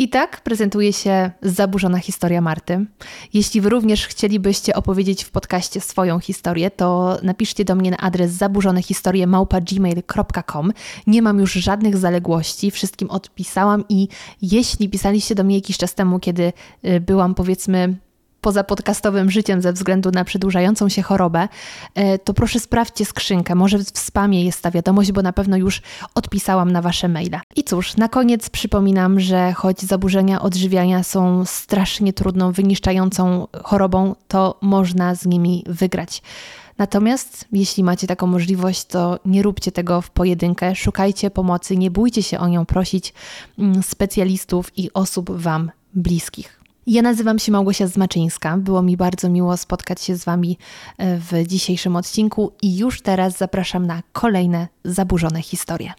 I tak prezentuje się zaburzona historia Marty. Jeśli Wy również chcielibyście opowiedzieć w podcaście swoją historię, to napiszcie do mnie na adres zaburzonehistorie.gmail.com. Nie mam już żadnych zaległości, wszystkim odpisałam i jeśli pisaliście do mnie jakiś czas temu, kiedy y, byłam powiedzmy poza podcastowym życiem ze względu na przedłużającą się chorobę, e, to proszę sprawdźcie skrzynkę. Może w spamie jest ta wiadomość, bo na pewno już odpisałam na Wasze maile. I cóż, na koniec przypominam, że choć zaburzenia odżywiania są strasznie trudną, wyniszczającą chorobą, to można z nimi wygrać. Natomiast jeśli macie taką możliwość, to nie róbcie tego w pojedynkę, szukajcie pomocy, nie bójcie się o nią prosić mm, specjalistów i osób Wam bliskich. Ja nazywam się Małgosia Zmaczyńska. Było mi bardzo miło spotkać się z Wami e, w dzisiejszym odcinku i już teraz zapraszam na kolejne zaburzone historie.